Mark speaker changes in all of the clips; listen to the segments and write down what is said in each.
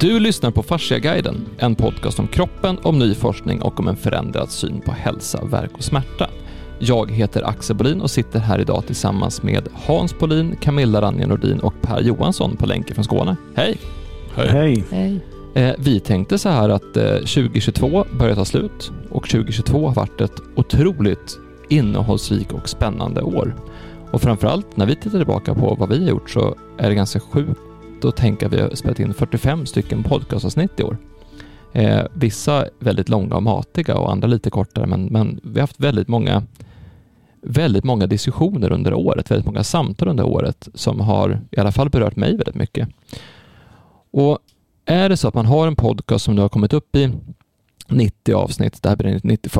Speaker 1: Du lyssnar på Fasciaguiden, en podcast om kroppen, om ny forskning och om en förändrad syn på hälsa, verk och smärta. Jag heter Axel Bolin och sitter här idag tillsammans med Hans Bolin, Camilla Ranje Nordin och Per Johansson på länken från Skåne. Hej!
Speaker 2: Hej.
Speaker 3: Hej.
Speaker 1: Eh, vi tänkte så här att eh, 2022 börjar ta slut och 2022 har varit ett otroligt innehållsrikt och spännande år. Och framförallt när vi tittar tillbaka på vad vi har gjort så är det ganska sjukt att tänka att vi har spelat in 45 stycken podcastavsnitt i år. Eh, vissa väldigt långa och matiga och andra lite kortare men, men vi har haft väldigt många väldigt många diskussioner under året, väldigt många samtal under året som har i alla fall berört mig väldigt mycket. Och är det så att man har en podcast som du har kommit upp i 90 avsnitt, det här blir 91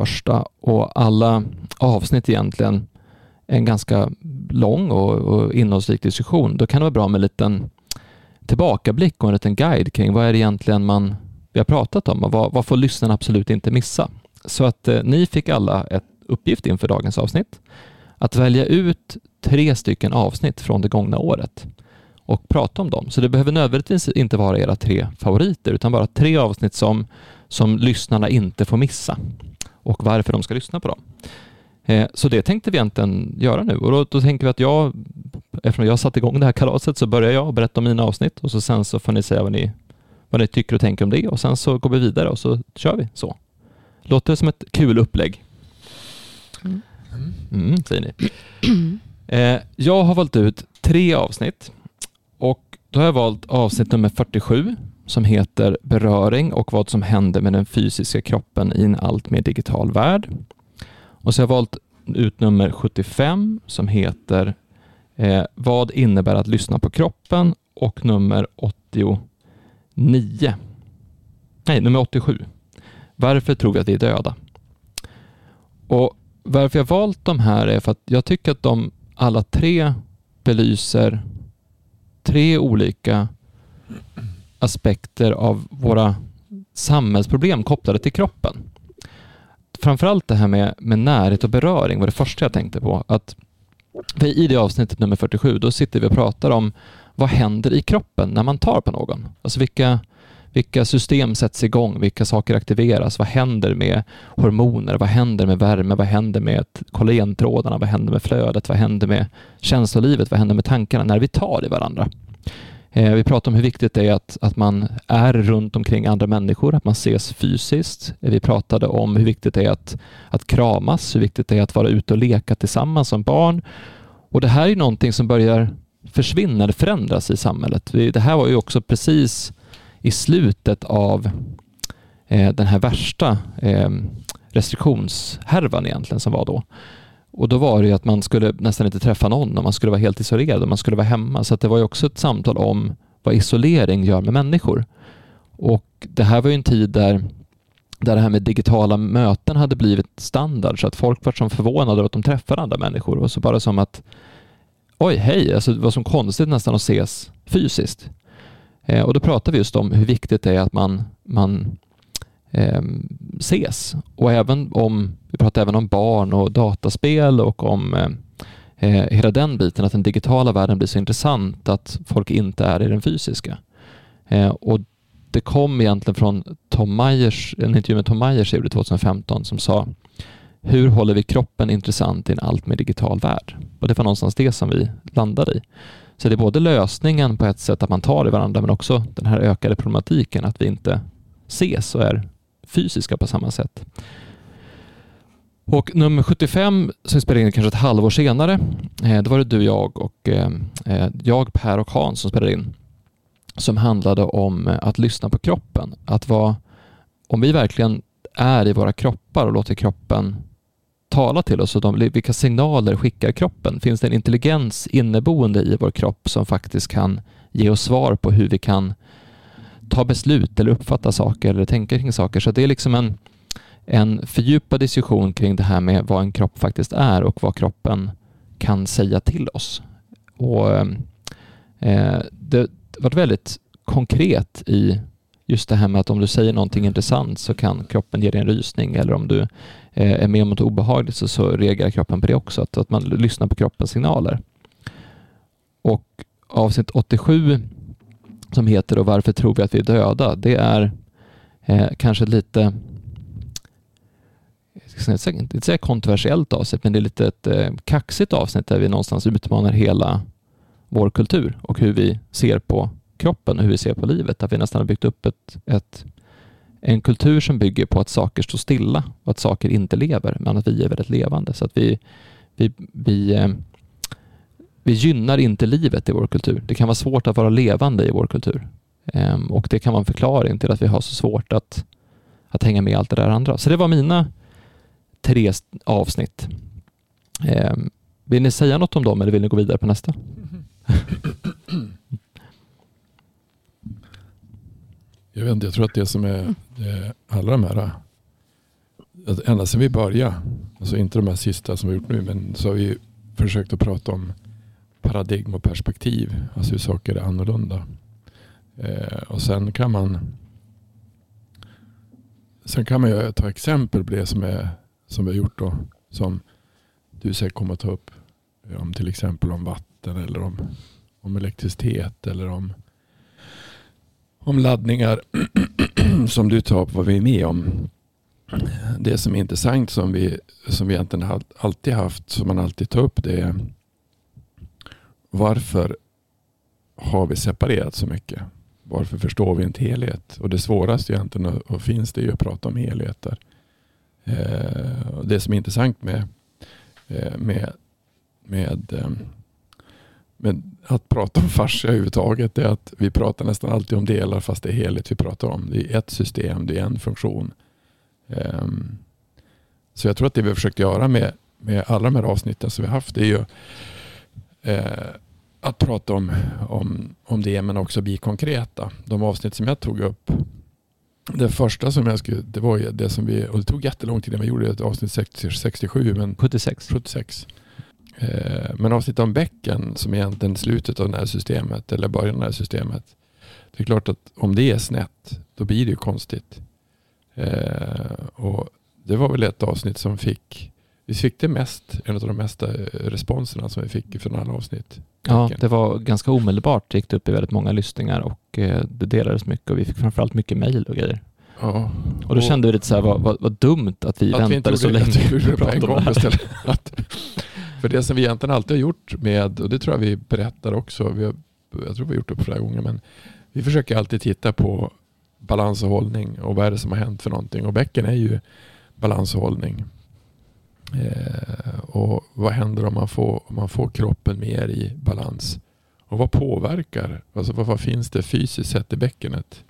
Speaker 1: och alla avsnitt egentligen en ganska lång och, och innehållsrik diskussion, då kan det vara bra med en liten tillbakablick och en liten guide kring vad är det egentligen man vi har pratat om och vad, vad får lyssnarna absolut inte missa? Så att eh, ni fick alla ett uppgift inför dagens avsnitt att välja ut tre stycken avsnitt från det gångna året och prata om dem. Så det behöver nödvändigtvis inte vara era tre favoriter utan bara tre avsnitt som, som lyssnarna inte får missa och varför de ska lyssna på dem. Eh, så det tänkte vi egentligen göra nu och då, då tänker vi att jag, eftersom jag satt igång det här kalaset så börjar jag berätta om mina avsnitt och så sen så får ni säga vad ni, vad ni tycker och tänker om det och sen så går vi vidare och så kör vi så. Låter det som ett kul upplägg? Mm, säger ni. Eh, jag har valt ut tre avsnitt och då har jag valt avsnitt nummer 47 som heter Beröring och vad som händer med den fysiska kroppen i en allt mer digital värld. Och så har jag valt ut nummer 75 som heter eh, Vad innebär att lyssna på kroppen? och nummer 89. Nej, nummer 87. Varför tror vi att vi är döda? Och varför jag valt de här är för att jag tycker att de alla tre belyser tre olika aspekter av våra samhällsproblem kopplade till kroppen. Framförallt det här med, med närhet och beröring var det första jag tänkte på. Att I det avsnittet nummer 47, då sitter vi och pratar om vad händer i kroppen när man tar på någon? Alltså vilka, vilka system sätts igång? Vilka saker aktiveras? Vad händer med hormoner? Vad händer med värme? Vad händer med kollagentrådarna? Vad händer med flödet? Vad händer med känslolivet? Vad händer med tankarna när vi tar i varandra? Eh, vi pratar om hur viktigt det är att, att man är runt omkring andra människor, att man ses fysiskt. Vi pratade om hur viktigt det är att, att kramas, hur viktigt det är att vara ute och leka tillsammans som barn. Och det här är någonting som börjar försvinna eller förändras i samhället. Det här var ju också precis i slutet av eh, den här värsta eh, restriktionshärvan egentligen som var då. Och då var det ju att man skulle nästan inte träffa någon och man skulle vara helt isolerad och man skulle vara hemma. Så det var ju också ett samtal om vad isolering gör med människor. Och det här var ju en tid där, där det här med digitala möten hade blivit standard så att folk var som förvånade över att de träffade andra människor och så bara som att oj, hej, alltså det var som konstigt nästan att ses fysiskt. Eh, och då pratade vi just om hur viktigt det är att man, man eh, ses. Och även om, vi pratar även om barn och dataspel och om eh, eh, hela den biten, att den digitala världen blir så intressant att folk inte är i den fysiska. Eh, och det kom egentligen från Tom Myers, en intervju med Tom Myers gjorde 2015 som sa hur håller vi kroppen intressant i en allt mer digital värld? Och det var någonstans det som vi landade i. Så det är både lösningen på ett sätt att man tar i varandra men också den här ökade problematiken att vi inte ses och är fysiska på samma sätt. Och nummer 75 som vi spelade in kanske ett halvår senare, eh, då var det du, jag och eh, eh jag, Per och Hans som spelade in som handlade om eh, att lyssna på kroppen. Att vara, om vi verkligen är i våra kroppar och låter kroppen tala till oss och de, vilka signaler skickar kroppen? Finns det en intelligens inneboende i vår kropp som faktiskt kan ge oss svar på hur vi kan ta beslut eller uppfatta saker eller tänka kring saker? Så det är liksom en, en fördjupad diskussion kring det här med vad en kropp faktiskt är och vad kroppen kan säga till oss. Och eh, Det var väldigt konkret i just det här med att om du säger någonting intressant så kan kroppen ge dig en rysning eller om du eh, är med om något obehagligt så, så reagerar kroppen på det också. Att, att man lyssnar på kroppens signaler. Och avsnitt 87 som heter och Varför tror vi att vi är döda? Det är eh, kanske lite jag ska inte säga kontroversiellt avsnitt, men det är lite ett eh, kaxigt avsnitt där vi någonstans utmanar hela vår kultur och hur vi ser på kroppen och hur vi ser på livet. Att vi nästan har byggt upp ett, ett, en kultur som bygger på att saker står stilla och att saker inte lever, men att vi är väldigt levande. Så att vi, vi, vi, eh, vi gynnar inte livet i vår kultur. Det kan vara svårt att vara levande i vår kultur. Ehm, och det kan vara en förklaring till att vi har så svårt att, att hänga med allt det där andra. Så det var mina tre avsnitt. Ehm, vill ni säga något om dem eller vill ni gå vidare på nästa? Mm-hmm.
Speaker 2: Jag vet inte, jag tror att det som är det, alla de här, ända sedan vi började, alltså inte de här sista som vi gjort nu, men så har vi försökt att prata om paradigm och perspektiv, alltså hur saker är annorlunda. Eh, och sen kan man Sen kan man ju ta exempel på det som, är, som vi har gjort då. Som du säkert kommer att ta upp. Eh, om till exempel om vatten eller om, om elektricitet eller om, om laddningar som du tar upp vad vi är med om. Det som är intressant som vi, som vi egentligen alltid haft, som man alltid tar upp det är varför har vi separerat så mycket? Varför förstår vi inte helhet? Och det svåraste egentligen och, finns det ju att prata om helheter. Eh, det som är intressant med, eh, med, med, eh, med att prata om fascia överhuvudtaget är att vi pratar nästan alltid om delar fast det är helhet vi pratar om. Det är ett system, det är en funktion. Ehm, så jag tror att det vi har försökt göra med, med alla de här avsnitten som vi har haft är ju att prata om, om, om det men också bli konkreta. De avsnitt som jag tog upp. Det första som jag skulle, det var det som vi, och det tog jättelång tid när vi gjorde ett avsnitt 67. Men
Speaker 1: 76.
Speaker 2: 76. Eh, men avsnitt om bäcken som egentligen slutet av det här systemet eller början av det här systemet. Det är klart att om det är snett då blir det ju konstigt. Eh, och det var väl ett avsnitt som fick vi fick det mest, en av de mesta responserna som vi fick från alla avsnitt.
Speaker 1: Ja, det var ganska omedelbart. Det gick upp i väldigt många lyssningar och eh, det delades mycket och vi fick framförallt mycket mejl och grejer.
Speaker 2: Ja,
Speaker 1: och då kände vi lite så här, vad, vad, vad dumt att vi att väntade vi så länge. Att vi på en gång istället.
Speaker 2: Att, för det som vi egentligen alltid har gjort med, och det tror jag vi berättar också, vi har, jag tror vi har gjort det flera gånger, men vi försöker alltid titta på balans och hållning och vad är det som har hänt för någonting. Och bäcken är ju balans och hållning. Eh, och vad händer om man, får, om man får kroppen mer i balans? Och vad påverkar? Alltså vad, vad finns det fysiskt sett i bäckenet?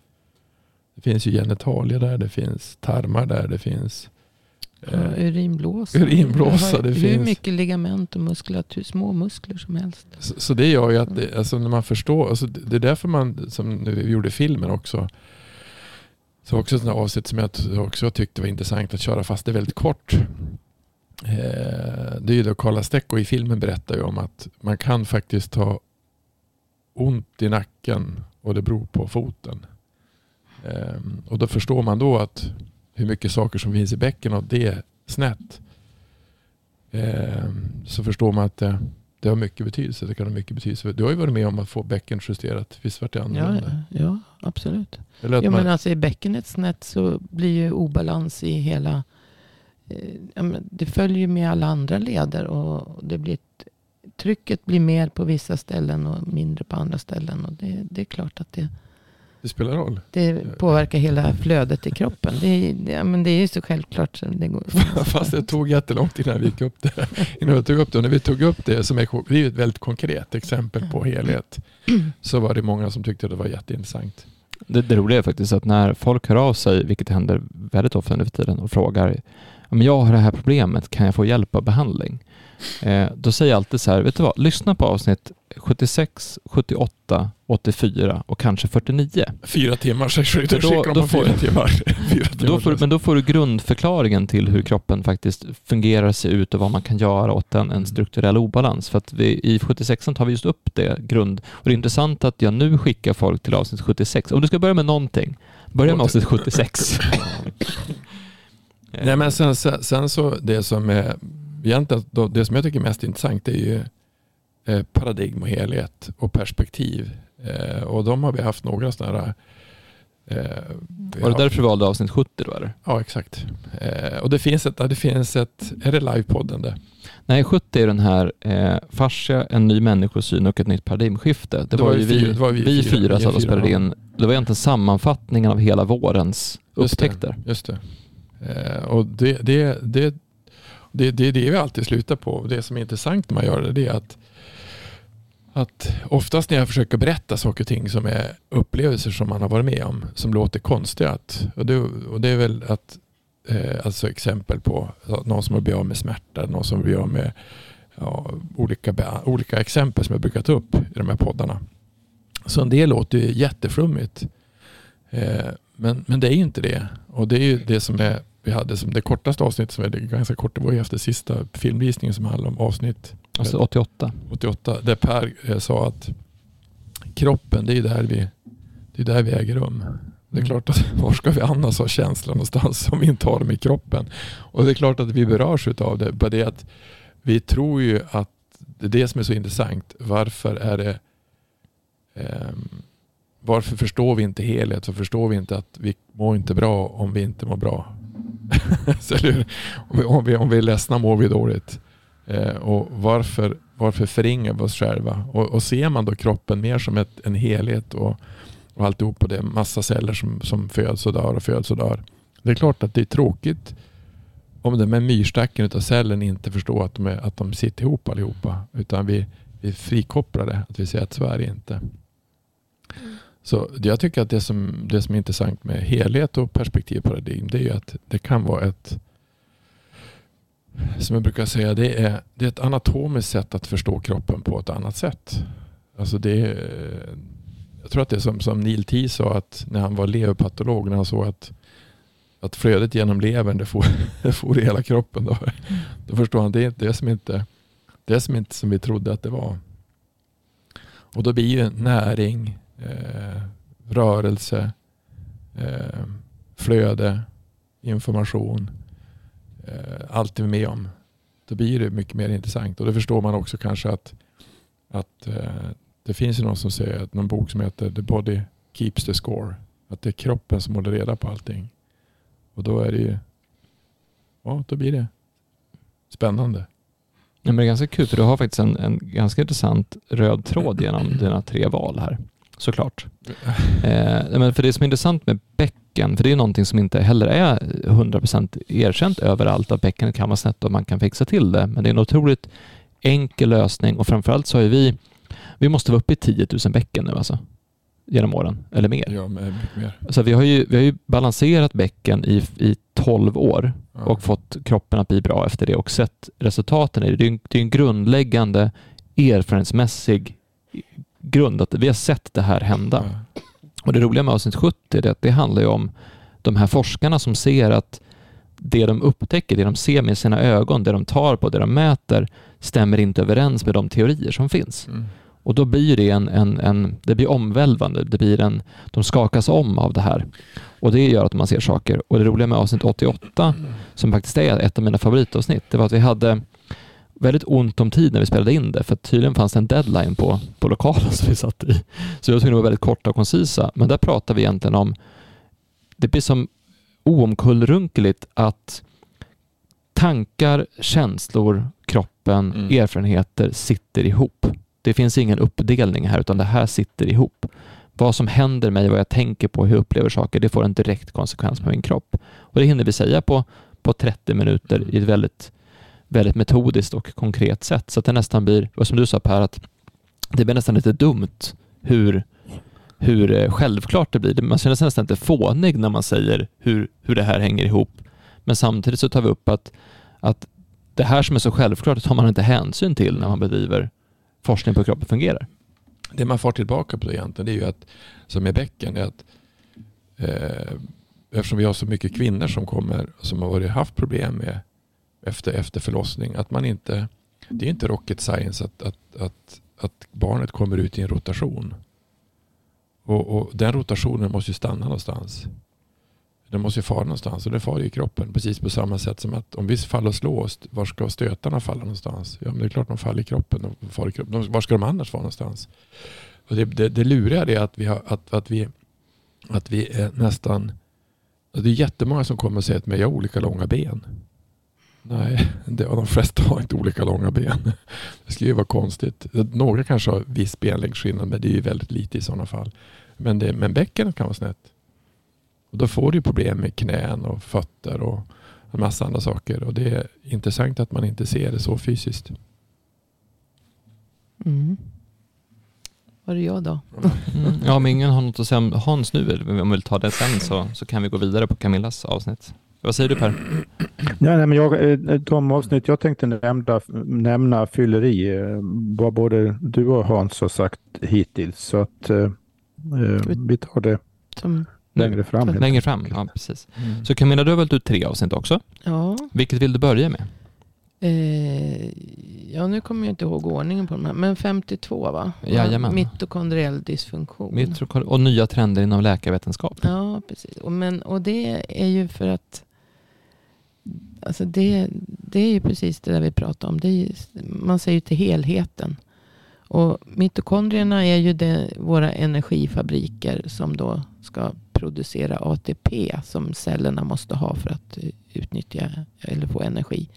Speaker 2: Det finns ju genitalier där, det finns tarmar där, det finns
Speaker 3: eh, ja, urinblåsa.
Speaker 2: urinblåsa det
Speaker 3: hur
Speaker 2: finns.
Speaker 3: mycket ligament och muskulatur, små muskler som helst.
Speaker 2: Så, så det gör ju att det, alltså när man förstår, alltså det är därför man, som vi gjorde filmen också, så också ett avsnitt som jag också tyckte var intressant att köra fast det är väldigt kort. Eh, det är ju då Carla Stecco i filmen berättar ju om att man kan faktiskt ha ont i nacken och det beror på foten. Ehm, och då förstår man då att hur mycket saker som finns i bäcken och det är snett. Ehm, så förstår man att det, det, har mycket betydelse. Det kan ha mycket betydelse. Du har ju varit med om att få bäcken justerat. Visst vart det
Speaker 3: annorlunda? Ja, ja absolut. Ja, men alltså, är bäckenet snett så blir ju obalans i hela det följer med alla andra leder. Och det blir ett, trycket blir mer på vissa ställen och mindre på andra ställen. Och det, det är klart att det,
Speaker 2: det spelar roll.
Speaker 3: Det påverkar hela flödet i kroppen. Det, det, men det är ju så självklart. Så det går.
Speaker 2: Fast det tog jättelångt innan vi gick upp det. Innan vi tog upp det. när vi tog upp det, som är, det är ett väldigt konkret exempel på helhet, så var det många som tyckte att det var jätteintressant.
Speaker 1: Det, det roliga är faktiskt att när folk hör av sig, vilket händer väldigt ofta nu för tiden, och frågar men jag har det här problemet, kan jag få hjälp av behandling? Eh, då säger jag alltid så här, vet du vad, lyssna på avsnitt 76, 78, 84 och kanske 49.
Speaker 2: Fyra timmar, så då, då, får, fyra timmar.
Speaker 1: fyra timmar då får, men då får du grundförklaringen till hur kroppen faktiskt fungerar, ser ut och vad man kan göra åt en, en strukturell obalans. För att vi, i 76 tar vi just upp det grund. Och det är intressant att jag nu skickar folk till avsnitt 76. Om du ska börja med någonting, börja med avsnitt 76.
Speaker 2: Nej, men sen, sen, sen, så det som är egentligen, det som jag tycker är mest intressant är ju eh, paradigm och helhet och perspektiv. Eh, och de har vi haft några sådana här
Speaker 1: Eh, var det därför du valde avsnitt 70 då eller?
Speaker 2: Ja exakt. Eh, och det finns ett, det finns ett, är det livepodden det?
Speaker 1: Nej, 70 är den här eh, Fascia, en ny människosyn och ett nytt paradigmskifte. Det, det var, ju vi, var vi, vi fyra som spelade in. Det var egentligen sammanfattningen av hela vårens upptäckter.
Speaker 2: Just det. Eh, och det, det, det, det, det är det vi alltid slutar på. Det som är intressant när man gör det, det är att att oftast när jag försöker berätta saker och ting som är upplevelser som man har varit med om, som låter konstiga. Och det, och det är väl att, eh, alltså exempel på någon som har blivit av med smärta, någon som har blivit av med ja, olika, olika exempel som jag brukar ta upp i de här poddarna. Så en del låter ju jätteflummigt. Eh, men, men det är ju inte det. Och det är ju det som är, vi hade som det kortaste avsnittet, som är ganska kort, det var ju efter sista filmvisningen som handlade om avsnitt
Speaker 1: Alltså 88.
Speaker 2: 88. Där Per eh, sa att kroppen, det är där vi, det är där vi äger rum. Det är mm. klart att var ska vi annars ha känslan någonstans om vi inte har dem i kroppen? Och det är klart att vi berörs av det. Bara det att vi tror ju att det är det som är så intressant. Varför är det eh, varför förstår vi inte helhet? Varför förstår vi inte att vi mår inte bra om vi inte mår bra? om, vi, om, vi, om vi är ledsna mår vi dåligt. Eh, och varför, varför förringar vi oss själva? Och, och ser man då kroppen mer som ett, en helhet och, och alltihop och det är massa celler som, som föds och dör och föds och dör. Det är klart att det är tråkigt om den med myrstacken av cellen inte förstår att de, är, att de sitter ihop allihopa. Utan vi, vi frikopplar det. Att vi säger att så är det inte. Mm. Så jag tycker att det som, det som är intressant med helhet och perspektivparadigm det är att det kan vara ett som jag brukar säga, det är, det är ett anatomiskt sätt att förstå kroppen på ett annat sätt. Alltså det är, jag tror att det är som, som Neil T sa att när han var leverpatolog, när han såg att, att flödet genom levern det får, det får i hela kroppen. Då, då förstår han det är det som inte det som inte som vi trodde att det var. Och då blir ju näring, eh, rörelse, eh, flöde, information eh, allt är med om. Då blir det mycket mer intressant. Och då förstår man också kanske att, att eh, det finns ju någon som säger att någon bok som heter The Body Keeps the Score. Att det är kroppen som håller reda på allting. Och då är det ju, ja då blir det spännande.
Speaker 1: Ja, men det är ganska kul för du har faktiskt en, en ganska intressant röd tråd genom dina tre val här. Såklart. Eh, men för det som är intressant med bäcken, för det är någonting som inte heller är 100% erkänt överallt, att bäckenet kan vara snett och man kan fixa till det. Men det är en otroligt enkel lösning och framförallt så har vi, vi måste vara uppe i 10 000 bäcken nu alltså genom åren, eller mer.
Speaker 2: Ja, mer.
Speaker 1: Så vi har ju, vi har ju balanserat bäcken i, i 12 år ja. och fått kroppen att bli bra efter det och sett resultaten i det. Det är en, det är en grundläggande erfarenhetsmässig grund att vi har sett det här hända. Och det roliga med avsnitt 70 är att det handlar om de här forskarna som ser att det de upptäcker, det de ser med sina ögon, det de tar på, det de mäter stämmer inte överens med de teorier som finns. Mm. Och då blir det en, en, en, det blir omvälvande, det blir en, de skakas om av det här. Och det gör att man ser saker. Och det roliga med avsnitt 88, som faktiskt är ett av mina favoritavsnitt, det var att vi hade väldigt ont om tid när vi spelade in det, för tydligen fanns det en deadline på, på lokalen som vi satt i. Så vi var tvungna att vara väldigt korta och koncisa. Men där pratar vi egentligen om, det blir som oomkullrunkeligt att tankar, känslor, kroppen, mm. erfarenheter sitter ihop. Det finns ingen uppdelning här, utan det här sitter ihop. Vad som händer mig, vad jag tänker på, hur jag upplever saker, det får en direkt konsekvens på min kropp. Och det hinner vi säga på, på 30 minuter i ett väldigt väldigt metodiskt och konkret sätt. Så att det nästan blir, och som du sa Per, att det blir nästan lite dumt hur, hur eh, självklart det blir. Man känner sig nästan lite fånig när man säger hur, hur det här hänger ihop. Men samtidigt så tar vi upp att, att det här som är så självklart tar man inte hänsyn till när man bedriver forskning på hur kroppen fungerar.
Speaker 2: Det man får tillbaka på det egentligen det är ju att, som är bäcken, är att eh, eftersom vi har så mycket kvinnor som kommer som har varit, haft problem med efter, efter förlossning. Att man inte, det är inte rocket science att, att, att, att barnet kommer ut i en rotation. Och, och den rotationen måste ju stanna någonstans. Den måste ju fara någonstans och den far i kroppen. Precis på samma sätt som att om vi faller och slår oss, var ska stötarna falla någonstans? Ja, men det är klart de faller i kroppen. De far i kroppen. Var ska de annars vara någonstans? Och det, det, det luriga är att vi, har, att, att, vi, att vi är nästan... Det är jättemånga som kommer och säger att jag har olika långa ben. Nej, det, de flesta har inte olika långa ben. Det skulle ju vara konstigt. Några kanske har viss benlängdsskillnad men det är ju väldigt lite i sådana fall. Men, det, men bäckenet kan vara snett. Och då får du problem med knän och fötter och en massa andra saker. Och det är intressant att man inte ser det så fysiskt.
Speaker 3: Mm. Var det jag då?
Speaker 1: Mm. Ja, om ingen har något att säga om Hans nu, om vi vill ta det sen, så, så kan vi gå vidare på Camillas avsnitt. Vad säger du Per?
Speaker 4: Ja, nej, men jag, eh, de avsnitt jag tänkte nämna, nämna fylleri eh, vad både du och Hans har sagt hittills. Så att eh, eh vi tar det Som... längre fram.
Speaker 1: Längre fram, ja precis. Mm. Så Camilla, du har valt ut tre avsnitt också.
Speaker 3: Ja.
Speaker 1: Vilket vill du börja med?
Speaker 3: Eh, ja, nu kommer jag inte ihåg ordningen på de här. Men 52 va?
Speaker 1: Jajamän.
Speaker 3: Mitokondriell dysfunktion.
Speaker 1: Mitokondri och nya trender inom läkarvetenskap.
Speaker 3: Ja, precis. Och, men, och det är ju för att Alltså det, det är ju precis det där vi pratar om. Det är, man ser ju till helheten. Och mitokondrierna är ju det, våra energifabriker som då ska producera ATP som cellerna måste ha för att utnyttja eller få energi.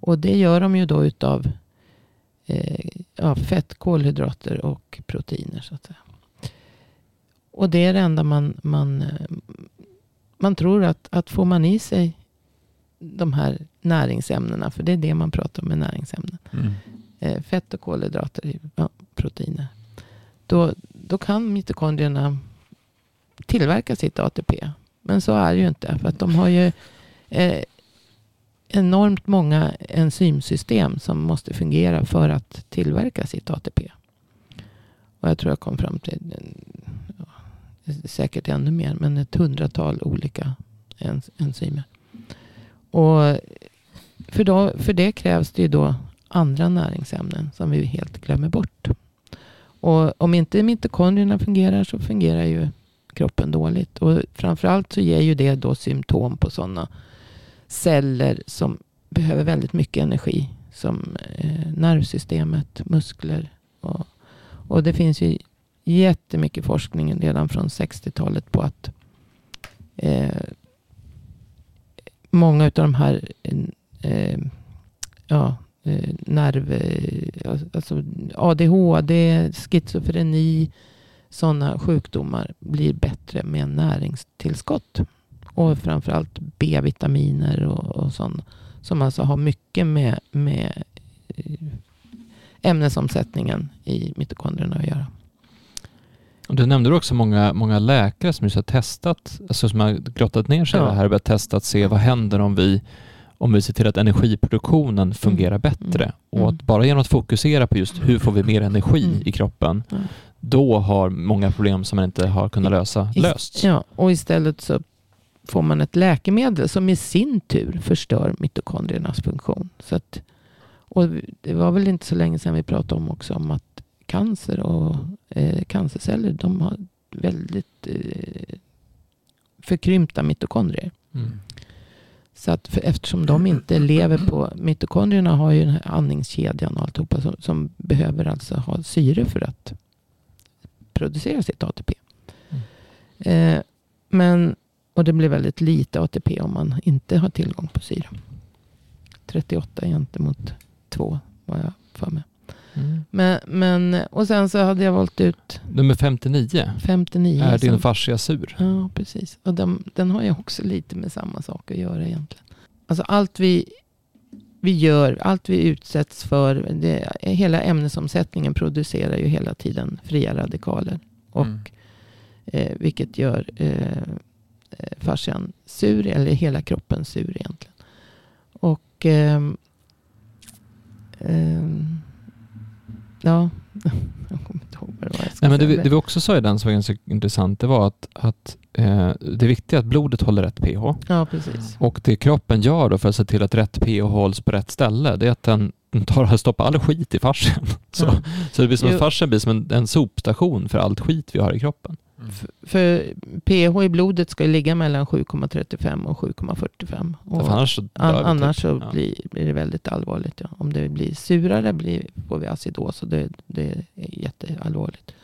Speaker 3: Och det gör de ju då utav eh, ja, fett, kolhydrater och proteiner. Så att säga. Och det är det enda man, man, eh, man tror att, att får man i sig de här näringsämnena. För det är det man pratar om med näringsämnen. Mm. Eh, fett och kolhydrater, ja, proteiner. Då, då kan mitokondrierna tillverka sitt ATP. Men så är det ju inte. För att de har ju eh, enormt många enzymsystem som måste fungera för att tillverka sitt ATP. Och jag tror jag kom fram till ja, säkert ännu mer, men ett hundratal olika enzymer. Och för, då, för det krävs det ju då andra näringsämnen som vi helt glömmer bort. Och om inte mitokondrierna fungerar så fungerar ju kroppen dåligt. Och framförallt så ger ju det då symptom på sådana celler som behöver väldigt mycket energi. Som eh, nervsystemet, muskler. Och, och det finns ju jättemycket forskning redan från 60-talet på att eh, många av de här eh, eh ja, eh, nerv... Eh, alltså alltså ADHD, schizofreni, sådana sjukdomar blir bättre med näringstillskott. Och framförallt B-vitaminer och, och sånt. Som alltså har mycket med, med ämnesomsättningen i mitokondrierna att göra.
Speaker 1: Du nämnde också många, många läkare som just har testat, alltså som har grottat ner sig ja. i det här och börjat testa att se vad händer om vi, om vi ser till att energiproduktionen fungerar mm. bättre. Mm. Och att mm. bara genom att fokusera på just hur får vi mer energi mm. i kroppen, då har många problem som man inte har kunnat lösa lösts.
Speaker 3: Ja, och istället så får man ett läkemedel som i sin tur förstör mitokondriernas funktion. Så att, och det var väl inte så länge sedan vi pratade om också om att cancer och eh, cancerceller de har väldigt eh, förkrympta mitokondrier. Mm. Så att för, eftersom de inte lever på, mitokondrierna har ju den här andningskedjan och alltihopa som, som behöver alltså ha syre för att producera sitt ATP. Mm. Eh, men, och det blir väldigt lite ATP om man inte har tillgång på syre. 38 gentemot 2 var jag för mig. Mm. Men, men, och sen så hade jag valt ut...
Speaker 1: Nummer 59.
Speaker 3: 59
Speaker 1: är din fascia sur?
Speaker 3: Ja, precis. Och den, den har ju också lite med samma sak att göra egentligen. Alltså allt vi, vi gör, allt vi utsätts för, det, hela ämnesomsättningen producerar ju hela tiden fria radikaler. Och, mm. eh, vilket gör eh, fascian sur, eller hela kroppen sur egentligen. Och eh, eh Ja, jag kommer inte ihåg vad det var jag
Speaker 1: Nej, men det, det vi också sa i den som var ganska intressant, det var att, att eh, det viktiga är att blodet håller rätt pH.
Speaker 3: Ja, precis.
Speaker 1: Och det kroppen gör då för att se till att rätt pH hålls på rätt ställe, det är att den tar och stoppar all skit i fascian. Så, ja. så det blir som att fascian blir som en, en sopstation för allt skit vi har i kroppen.
Speaker 3: Mm. För, pH i blodet ska ligga mellan 7,35 och 7,45. Och
Speaker 1: annars så,
Speaker 3: an, annars så ja. blir, blir det väldigt allvarligt. Ja. Om det blir surare blir, får vi acidos och det, det är jätteallvarligt.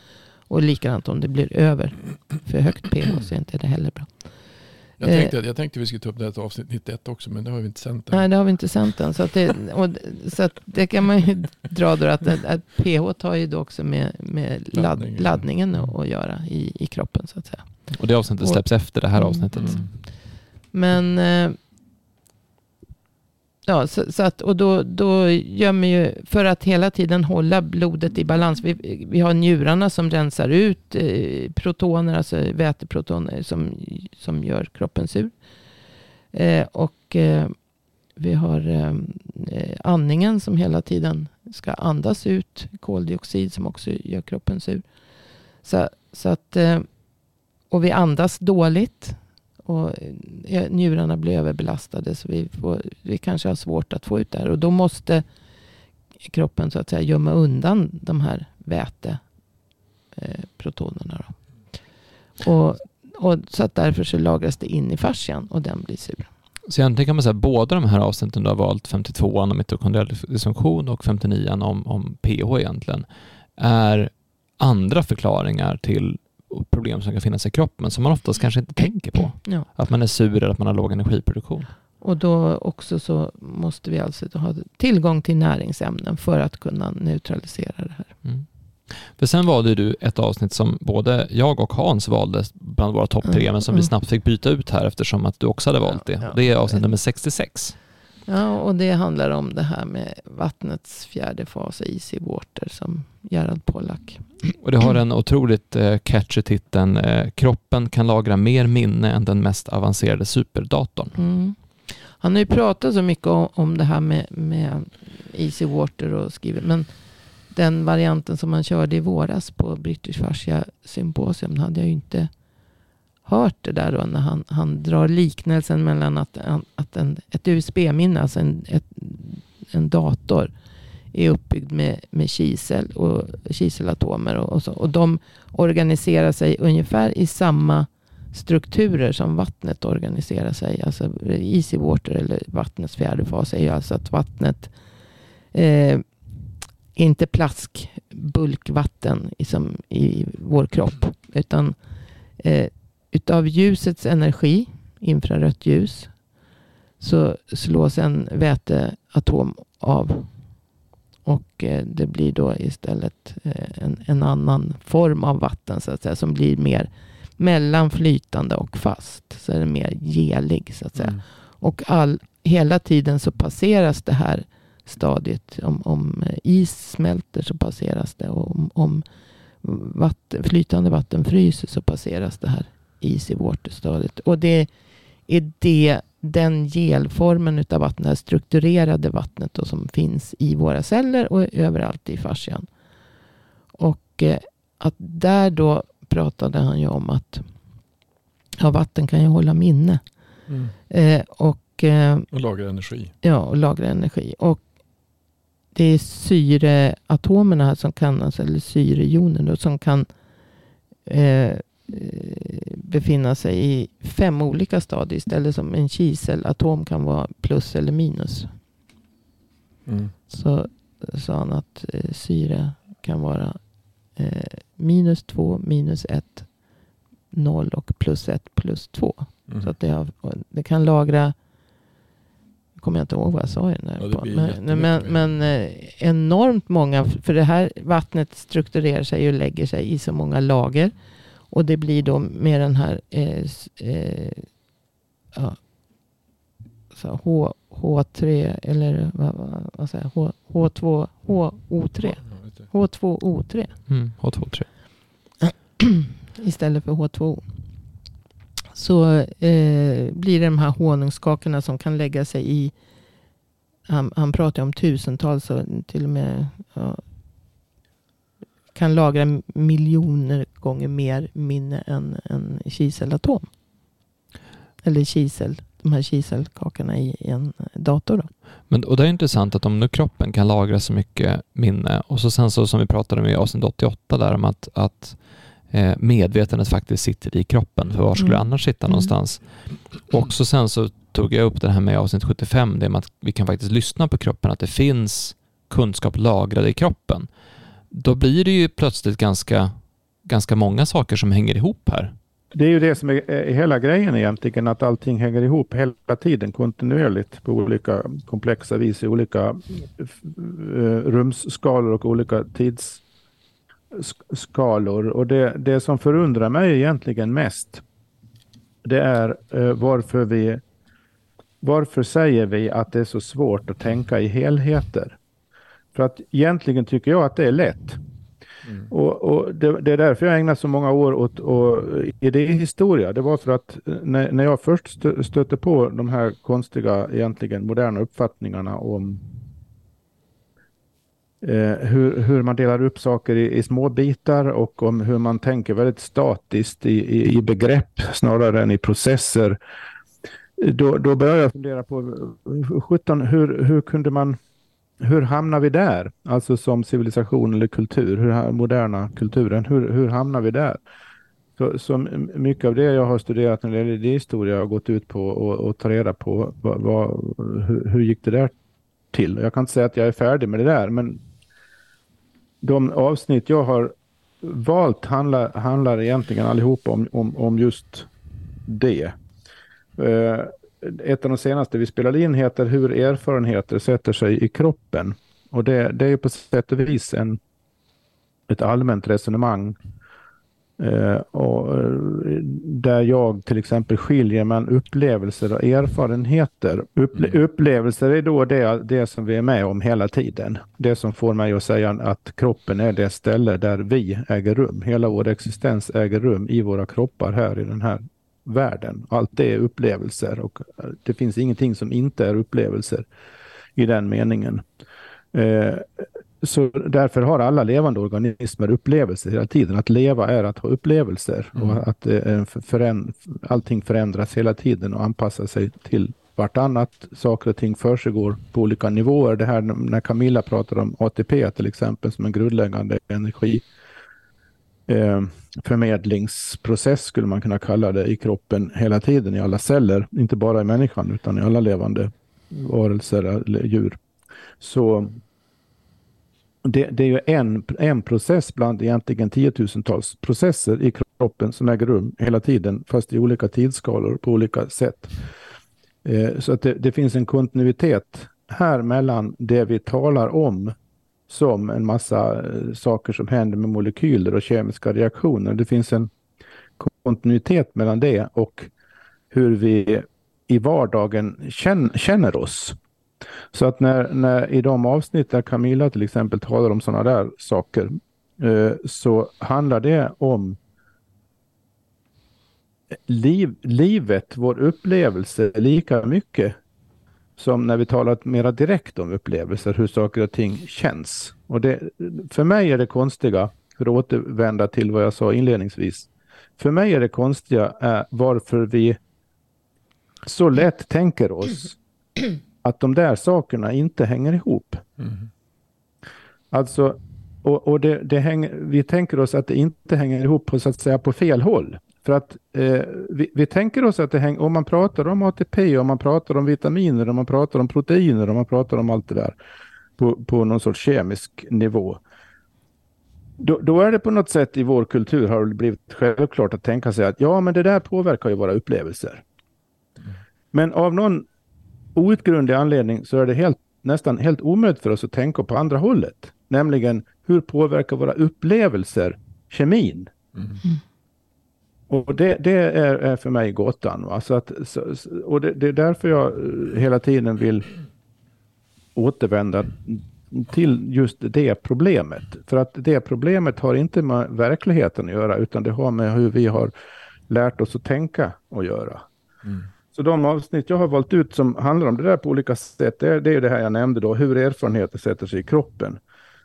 Speaker 3: Och likadant om det blir över för högt pH så är inte det heller bra.
Speaker 2: Jag tänkte, jag tänkte vi skulle ta upp det här till avsnitt 91 också, men det har vi inte sänt
Speaker 3: än. Nej, det har vi inte sänt än. Så, det, och, så det kan man ju dra då att, att pH har ju då också med, med laddningen, laddningen att göra i, i kroppen så att säga.
Speaker 1: Och det avsnittet släpps och, efter det här avsnittet. Mm.
Speaker 3: Men eh, Ja, så, så, att, och då, då gömmer ju, för att hela tiden hålla blodet i balans. Vi, vi har njurarna som rensar ut eh, protoner, alltså väteprotoner som, som gör kroppen sur. Eh, och eh, vi har eh, eh andningen som hela tiden ska andas ut koldioxid som också gör kroppen sur. Så, så att, eh, och vi andas dåligt och eh, njurarna blir överbelastade så vi, får, vi kanske har svårt att få ut det här. Och då måste kroppen så att säga gömma undan de här väteprotonerna. Eh, och, och, så att därför så lagras det in i fascian och den blir sur.
Speaker 1: Så egentligen kan man säga att båda de här avsnitten du har valt, 52an om mitokondriell dysfunktion och 59 om, om pH egentligen, är andra förklaringar till problem som kan finnas i kroppen som man oftast kanske inte tänker på. Ja. Att man är sur eller att man har låg energiproduktion.
Speaker 3: Och då också så måste vi alltså ha tillgång till näringsämnen för att kunna neutralisera det här. Mm.
Speaker 1: För sen valde du ett avsnitt som både jag och Hans valde bland våra topp tre, mm. men som vi mm. snabbt fick byta ut här eftersom att du också hade valt det. Ja, ja. Det är avsnitt nummer 66.
Speaker 3: Ja, och det handlar om det här med vattnets fjärde fas, easy water, som Gerald Pollack.
Speaker 1: Och det har den otroligt eh, catchy titeln eh, Kroppen kan lagra mer minne än den mest avancerade superdatorn.
Speaker 3: Mm. Han har ju pratat så mycket om, om det här med, med easy water och skrivit, men den varianten som han körde i våras på British Fascia Symposium hade jag ju inte hört det där då när han, han drar liknelsen mellan att, att en, ett USB-minne, alltså en, ett, en dator, är uppbyggd med, med kisel och kiselatomer. Och, och, så, och de organiserar sig ungefär i samma strukturer som vattnet organiserar sig. Alltså easy water eller vattnets fjärde fas är ju alltså att vattnet eh, inte plaskbulkvatten som i vår kropp. Utan eh, utav ljusets energi, infrarött ljus, så slås en väteatom av. Och eh, det blir då istället eh, en, en, annan form av vatten så att säga, som blir mer mellanflytande och fast. Så är den mer gelig så att säga. Mm. Och all, hela tiden så passeras det här stadiet. Om, om is smälter så passeras det. Och om, om vatten, flytande vatten fryser så passeras det här easy water-stadiet. Och det är det, den gelformen av vatten, det här strukturerade vattnet då, som finns i våra celler och överallt i fascian. Och eh, att där då pratade han ju om att ja, vatten kan ju hålla minne. Mm. Eh, och, eh,
Speaker 2: och lagra energi.
Speaker 3: Ja, och lagra energi. Och det är syreatomerna som kan, alltså, eller syrejoner som kan eh, befinna sig i fem olika stadier istället som en kiselatom kan vara plus eller minus. Mm. Så sa han att eh, syre kan vara eh, minus två, minus ett, noll och plus ett, plus två. Mm. Så att det, har, det kan lagra kommer jag inte ihåg vad jag sa i den där. Ja, men, men, men eh, enormt många, för det här vattnet strukturerar sig och lägger sig i så många lager. Och det blir då med den här eh, eh, ja, så H, H3 eller vad, vad, vad säger H, H2, HO3. H2O3.
Speaker 1: Mm, H2O3.
Speaker 3: Istället för H2O. Så eh, blir det de här honungskakorna som kan lägga sig i han, han pratar om tusentals och till och med ja, kan lagra miljoner gånger mer minne än en kiselatom. Eller kisel, de här kiselkakorna i en dator. Då.
Speaker 1: Men, och det är intressant att om nu kroppen kan lagra så mycket minne och så sen så som vi pratade om i avsnitt 88 där om att, att eh, medvetandet faktiskt sitter i kroppen, för var skulle mm. det annars sitta mm. någonstans? Och så sen så tog jag upp det här med avsnitt 75, det med att vi kan faktiskt lyssna på kroppen, att det finns kunskap lagrad i kroppen då blir det ju plötsligt ganska ganska många saker som hänger ihop här.
Speaker 4: Det är ju det som är, är hela grejen egentligen, att allting hänger ihop hela tiden kontinuerligt på olika komplexa vis i olika eh, rumsskalor och olika tidsskalor. Och det, det som förundrar mig egentligen mest, det är eh, varför vi varför säger vi att det är så svårt att tänka i helheter? För att egentligen tycker jag att det är lätt. Mm. Och, och det, det, är därför jag ägnat så många år åt och, idéhistoria. Det var för att eh, när, när jag först stötte på de här konstiga, egentligen moderna uppfattningarna om eh, hur, hur man delar upp saker i, i, små bitar och om hur man tänker väldigt statiskt i, i, i begrepp snarare än i processer. Då, då började jag fundera på 17, hur, hur kunde man hur hamnar vi där? Alltså som civilisation eller kultur, hur moderna kulturen, hur, hur hamnar vi där? Så, så mycket av det jag har studerat när det gäller idéhistoria har gått ut på att ta reda på vad, vad, hur, hur gick det där till? Jag kan inte säga att jag är färdig med det där, men de avsnitt jag har valt handlar, handlar egentligen allihopa om, om, om just det. Uh, ett av de senaste vi spelade in heter Hur erfarenheter sätter sig i kroppen. Och det, det är på sätt och vis en, ett allmänt resonemang eh, och, eh, där jag till exempel skiljer mellan upplevelser och erfarenheter. Upple mm. Upplevelser är då det, det som vi är med om hela tiden. Det som får mig att säga att kroppen är det ställe där vi äger rum. Hela vår existens äger rum i våra kroppar här i den här världen. Allt det är upplevelser och eh, det finns ingenting som inte är upplevelser i den meningen. Eh, så därför har alla levande organismer upplevelser hela tiden. Att leva är att ha upplevelser mm. och att eh, föränd allting förändras hela tiden och anpassar sig till vartannat. Saker och ting försiggår på olika nivåer. Det här när Camilla pratar om ATP till exempel som en grundläggande energi eh, förmedlingsprocess skulle man kunna kalla det i kroppen hela tiden i alla celler, inte bara i människan utan i alla levande varelser eller djur. Så det, det, är ju en, en process bland egentligen tiotusentals processer i kroppen som äger rum hela tiden, fast i olika tidsskalor på olika sätt. Eh, så att det, det, finns en kontinuitet här mellan det vi talar om som en massa eh, saker som händer med molekyler och kemiska reaktioner. Det finns en kontinuitet mellan det och hur vi i vardagen känner oss. Så att när, när i de avsnitt där Camilla till exempel talar om sådana där saker eh, så handlar det om liv, livet, vår upplevelse lika mycket som när vi talar mera direkt om upplevelser, hur saker och ting känns. Och det, för mig är det konstiga, för att återvända till vad jag sa inledningsvis, för mig är det konstiga är varför vi så lätt tänker oss att de där sakerna inte hänger ihop. Mm. Alltså, och, och det, det hänger, vi tänker oss att det inte hänger ihop på, så att säga, på fel håll. För att eh, vi, vi, tänker oss att det hänger, om man pratar om ATP, om man pratar om vitaminer, om man pratar om proteiner, om man pratar om allt det där på, på någon sorts kemisk nivå. Då, då, är det på något sätt i vår kultur har det blivit självklart att tänka sig att ja, men det där påverkar ju våra upplevelser. Mm. Men av någon outgrundlig anledning så är det helt, nästan helt omöjligt för oss att tänka på andra hållet. Nämligen hur påverkar våra upplevelser kemin? Mm. Och det, det är, är, för mig gåtan. Va? Så att, så, och det, det, är därför jag eh, hela tiden vill återvända till just det problemet. För att det problemet har inte med verkligheten att göra utan det har med hur vi har lärt oss att tänka och göra. Mm. Så de avsnitt jag har valt ut som handlar om det där på olika sätt, det är, det är det här jag nämnde då, hur erfarenheter sätter sig i kroppen.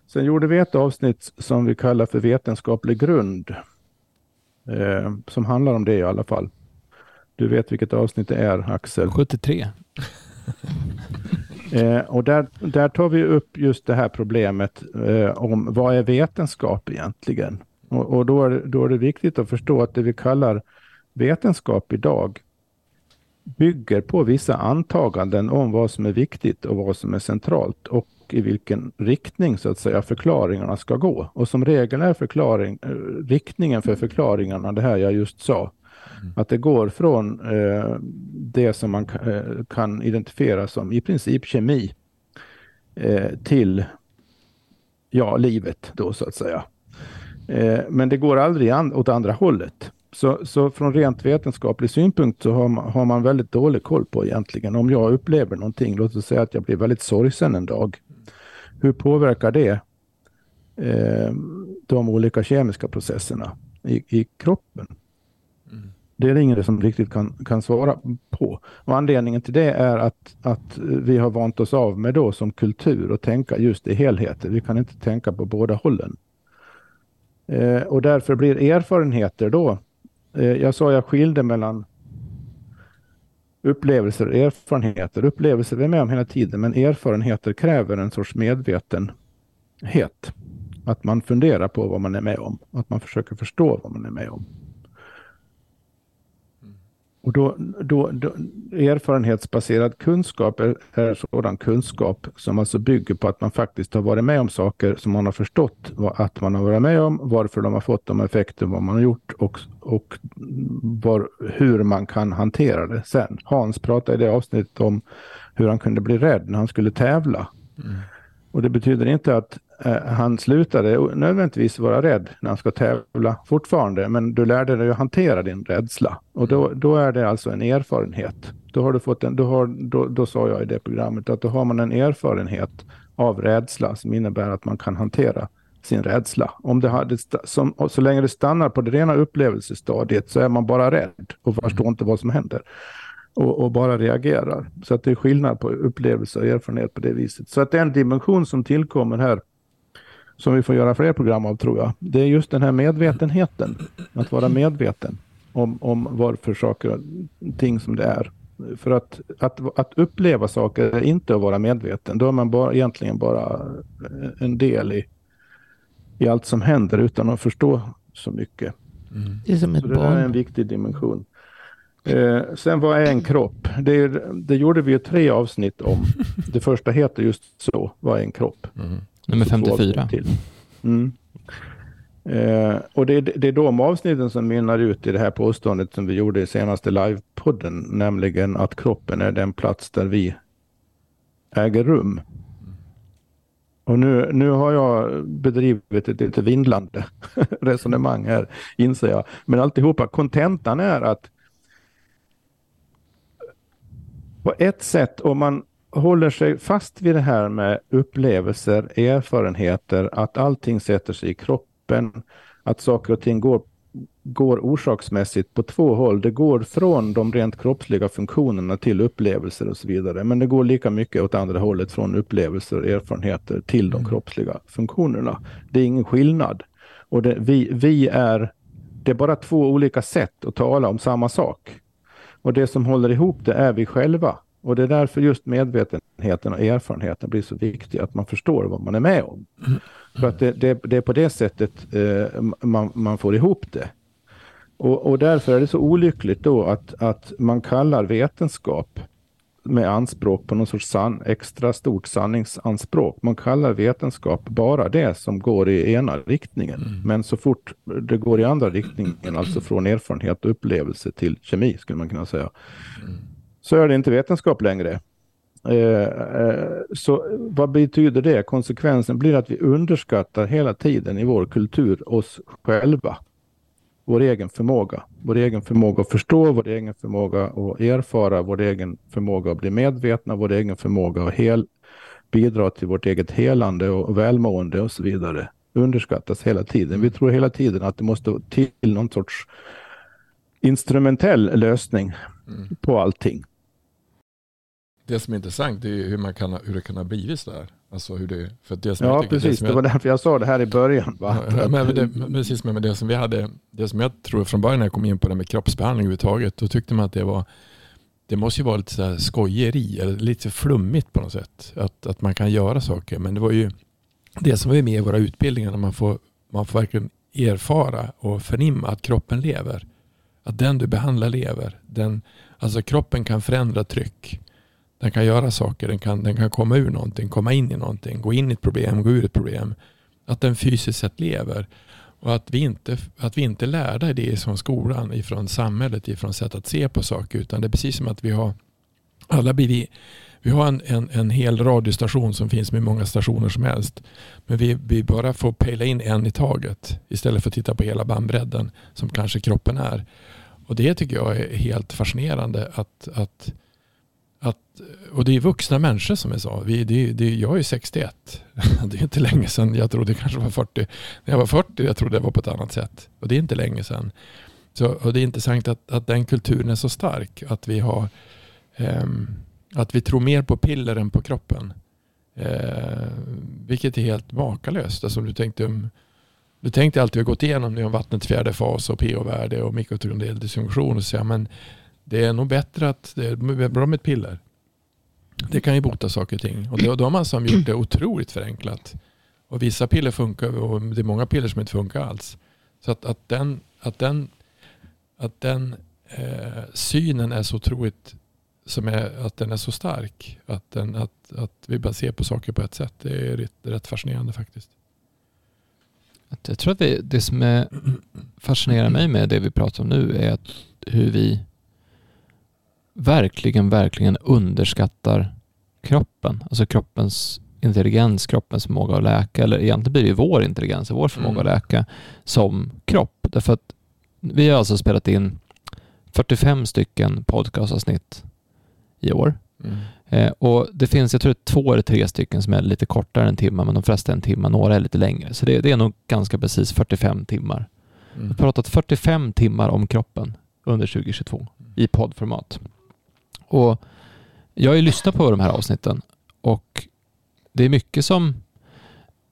Speaker 4: Sen gjorde vi ett avsnitt som vi kallar för vetenskaplig grund eh, som handlar om det i alla fall. Du vet vilket avsnitt det är, Axel?
Speaker 1: 73.
Speaker 4: eh, och där, där tar vi upp just det här problemet eh, om vad är vetenskap egentligen? Och, och då, är, då är det viktigt att förstå att det vi kallar vetenskap idag bygger på vissa antaganden om vad som är viktigt och vad som är centralt. Och och i vilken riktning så att säga förklaringarna ska gå. Och som regel är förklaring, eh, riktningen för förklaringarna det här jag just sa. Mm. Att det går från eh, det som man eh, kan identifiera som i princip kemi eh, till ja, livet då så att säga. Eh, men det går aldrig an åt andra hållet. Så, så från rent vetenskaplig synpunkt så har man, har man väldigt dålig koll på egentligen om jag upplever någonting, låt oss säga att jag blir väldigt sorgsen en dag. Hur påverkar det eh, de olika kemiska processerna i, i kroppen? Mm. Det är det ingen som riktigt kan, kan svara på. Och anledningen till det är att, att vi har vant oss av med då som kultur att tänka just i helheter. Vi kan inte tänka på båda hållen. Eh, och därför blir erfarenheter då Eh, jag sa jag skilde mellan upplevelser och erfarenheter. Upplevelser vi är med om hela tiden, men erfarenheter kräver en sorts medvetenhet. Att man funderar på vad man är med om, att man försöker förstå vad man är med om. Och då, då, då, erfarenhetsbaserad kunskap är, är sådan kunskap som alltså bygger på att man faktiskt har varit med om saker som man har förstått att man har varit med om, varför de har fått de effekter vad man har gjort och, och var, hur man kan hantera det sen. Hans pratade i det avsnittet om hur han kunde bli rädd när han skulle tävla. Mm. Och det betyder inte att eh, han slutade nödvändigtvis vara rädd när han ska tävla fortfarande, men du lärde dig att hantera din rädsla. Och då, då är det alltså en erfarenhet. Då, har du fått en, då, har, då, då sa jag i det programmet att då har man en erfarenhet av rädsla som innebär att man kan hantera sin rädsla. Om det hade, som, så länge det stannar på det rena upplevelsestadiet så är man bara rädd och förstår mm. inte vad som händer och, och, bara reagerar. Så att det är skillnad på upplevelse och erfarenhet på det viset. Så att en dimension som tillkommer här som vi får göra fler program av tror jag. Det är just den här medvetenheten. Att vara medveten om, om varför saker och ting som det är. För att, att, att uppleva saker är inte att vara medveten. Då är man bara, egentligen bara en del i, i allt som händer utan att förstå så mycket.
Speaker 3: Mm. Det är som ett
Speaker 4: så
Speaker 3: barn.
Speaker 4: Det är en viktig dimension. Eh, sen vad är en kropp? Det, det gjorde vi ju tre avsnitt om. Det första heter just så, vad är en kropp?
Speaker 1: Mm. Nummer 54.
Speaker 4: Mm. Eh, och det, det är de avsnitten som mynnar ut i det här påståendet som vi gjorde i senaste livepodden, nämligen att kroppen är den plats där vi äger rum. Och nu, nu har jag bedrivit ett lite vindlande resonemang här, inser jag. Men alltihopa, kontentan är att på ett sätt, om man håller sig fast vid det här med upplevelser, erfarenheter, att allting sätter sig i kroppen, att saker och ting går, går orsaksmässigt på två håll. Det går från de rent kroppsliga funktionerna till upplevelser och så vidare. Men det går lika mycket åt andra hållet från upplevelser och erfarenheter till de mm. kroppsliga funktionerna. Det är ingen skillnad. Och det, vi, vi är, det är bara två olika sätt att tala om samma sak. Och det som håller ihop det är vi själva. Och det är därför just medvetenheten och erfarenheten blir så viktig, att man förstår vad man är med om. För att det, det, det är på det sättet eh, man, man, får ihop det. Och, och, därför är det så olyckligt då att, att man kallar vetenskap med anspråk på någon sorts san, extra stort sanningsanspråk. Man kallar vetenskap bara det som går i ena riktningen. Mm. Men så fort det går i andra riktningen, alltså från erfarenhet och upplevelse till kemi skulle man kunna säga, mm. så är det inte vetenskap längre. Eh, eh, så vad betyder det? Konsekvensen blir att vi underskattar hela tiden i vår kultur oss själva vår egen förmåga. Vår egen förmåga att förstå, vår egen förmåga att erfara, vår egen förmåga att bli medvetna, vår egen förmåga att hel, bidra till vårt eget helande och välmående och så vidare. Underskattas hela tiden. Vi tror hela tiden att det måste till någon sorts instrumentell lösning mm. på allting.
Speaker 2: Det som är intressant är hur, man kan, hur det kan ha blivit så där. Alltså hur det, för det
Speaker 4: som ja, precis. Det, det var därför jag sa det här i början. Va?
Speaker 2: Ja, men det, precis, men det som vi hade, det som jag tror från början när jag kom in på det med kroppsbehandling överhuvudtaget, då tyckte man att det var, det måste ju vara lite så skojeri, eller lite flummigt på något sätt. Att, att man kan göra saker, men det var ju det som var med i våra utbildningar, när man får, man får verkligen erfara och förnimma att kroppen lever. Att den du behandlar lever. Den, alltså kroppen kan förändra tryck. Den kan göra saker, den kan, den kan komma ur någonting, komma in i någonting, gå in i ett problem, gå ur ett problem. Att den fysiskt sett lever. Och att vi inte, att vi inte lärda det från skolan, ifrån samhället, ifrån sätt att se på saker. Utan det är precis som att vi har alla blivit vi har en, en, en hel radiostation som finns med många stationer som helst. Men vi, vi bara får pejla in en i taget istället för att titta på hela bandbredden som kanske kroppen är. Och det tycker jag är helt fascinerande. att, att, att och det är vuxna människor som jag sa. Vi, det, det, jag är 61. Det är inte länge sedan. Jag trodde det kanske var 40. När jag var 40 jag trodde det var på ett annat sätt. Och det är inte länge sedan. Så, och det är intressant att, att den kulturen är så stark. Att vi har um, att vi tror mer på piller än på kroppen. Eh, vilket är helt makalöst. Alltså, du, tänkte om, du tänkte alltid, vi har gått igenom nu om vattnets fjärde fas och pH-värde och mikrotrondel dysfunktion. Och så, men det är nog bättre att det är bra med ett piller. Det kan ju bota saker och ting. Och då, då har man som gjort det otroligt förenklat. Och vissa piller funkar och det är många piller som inte funkar alls. Så att, att den, att den, att den eh, synen är så otroligt som är att den är så stark. Att, den, att, att vi bara ser på saker på ett sätt. Det är rätt, rätt fascinerande faktiskt.
Speaker 1: Jag tror att vi, det som är fascinerar mig med det vi pratar om nu är att hur vi verkligen, verkligen underskattar kroppen. Alltså kroppens intelligens, kroppens förmåga att läka, eller egentligen blir det ju vår intelligens och vår förmåga mm. att läka som kropp. Därför att vi har alltså spelat in 45 stycken podcastavsnitt i år. Mm. Eh, och Det finns, jag tror två eller tre stycken som är lite kortare än en timme, men de flesta är en timme, några är lite längre. Så det, det är nog ganska precis 45 timmar. Mm. Jag har pratat 45 timmar om kroppen under 2022 mm. i poddformat. Och jag har ju lyssnat på de här avsnitten och det är mycket som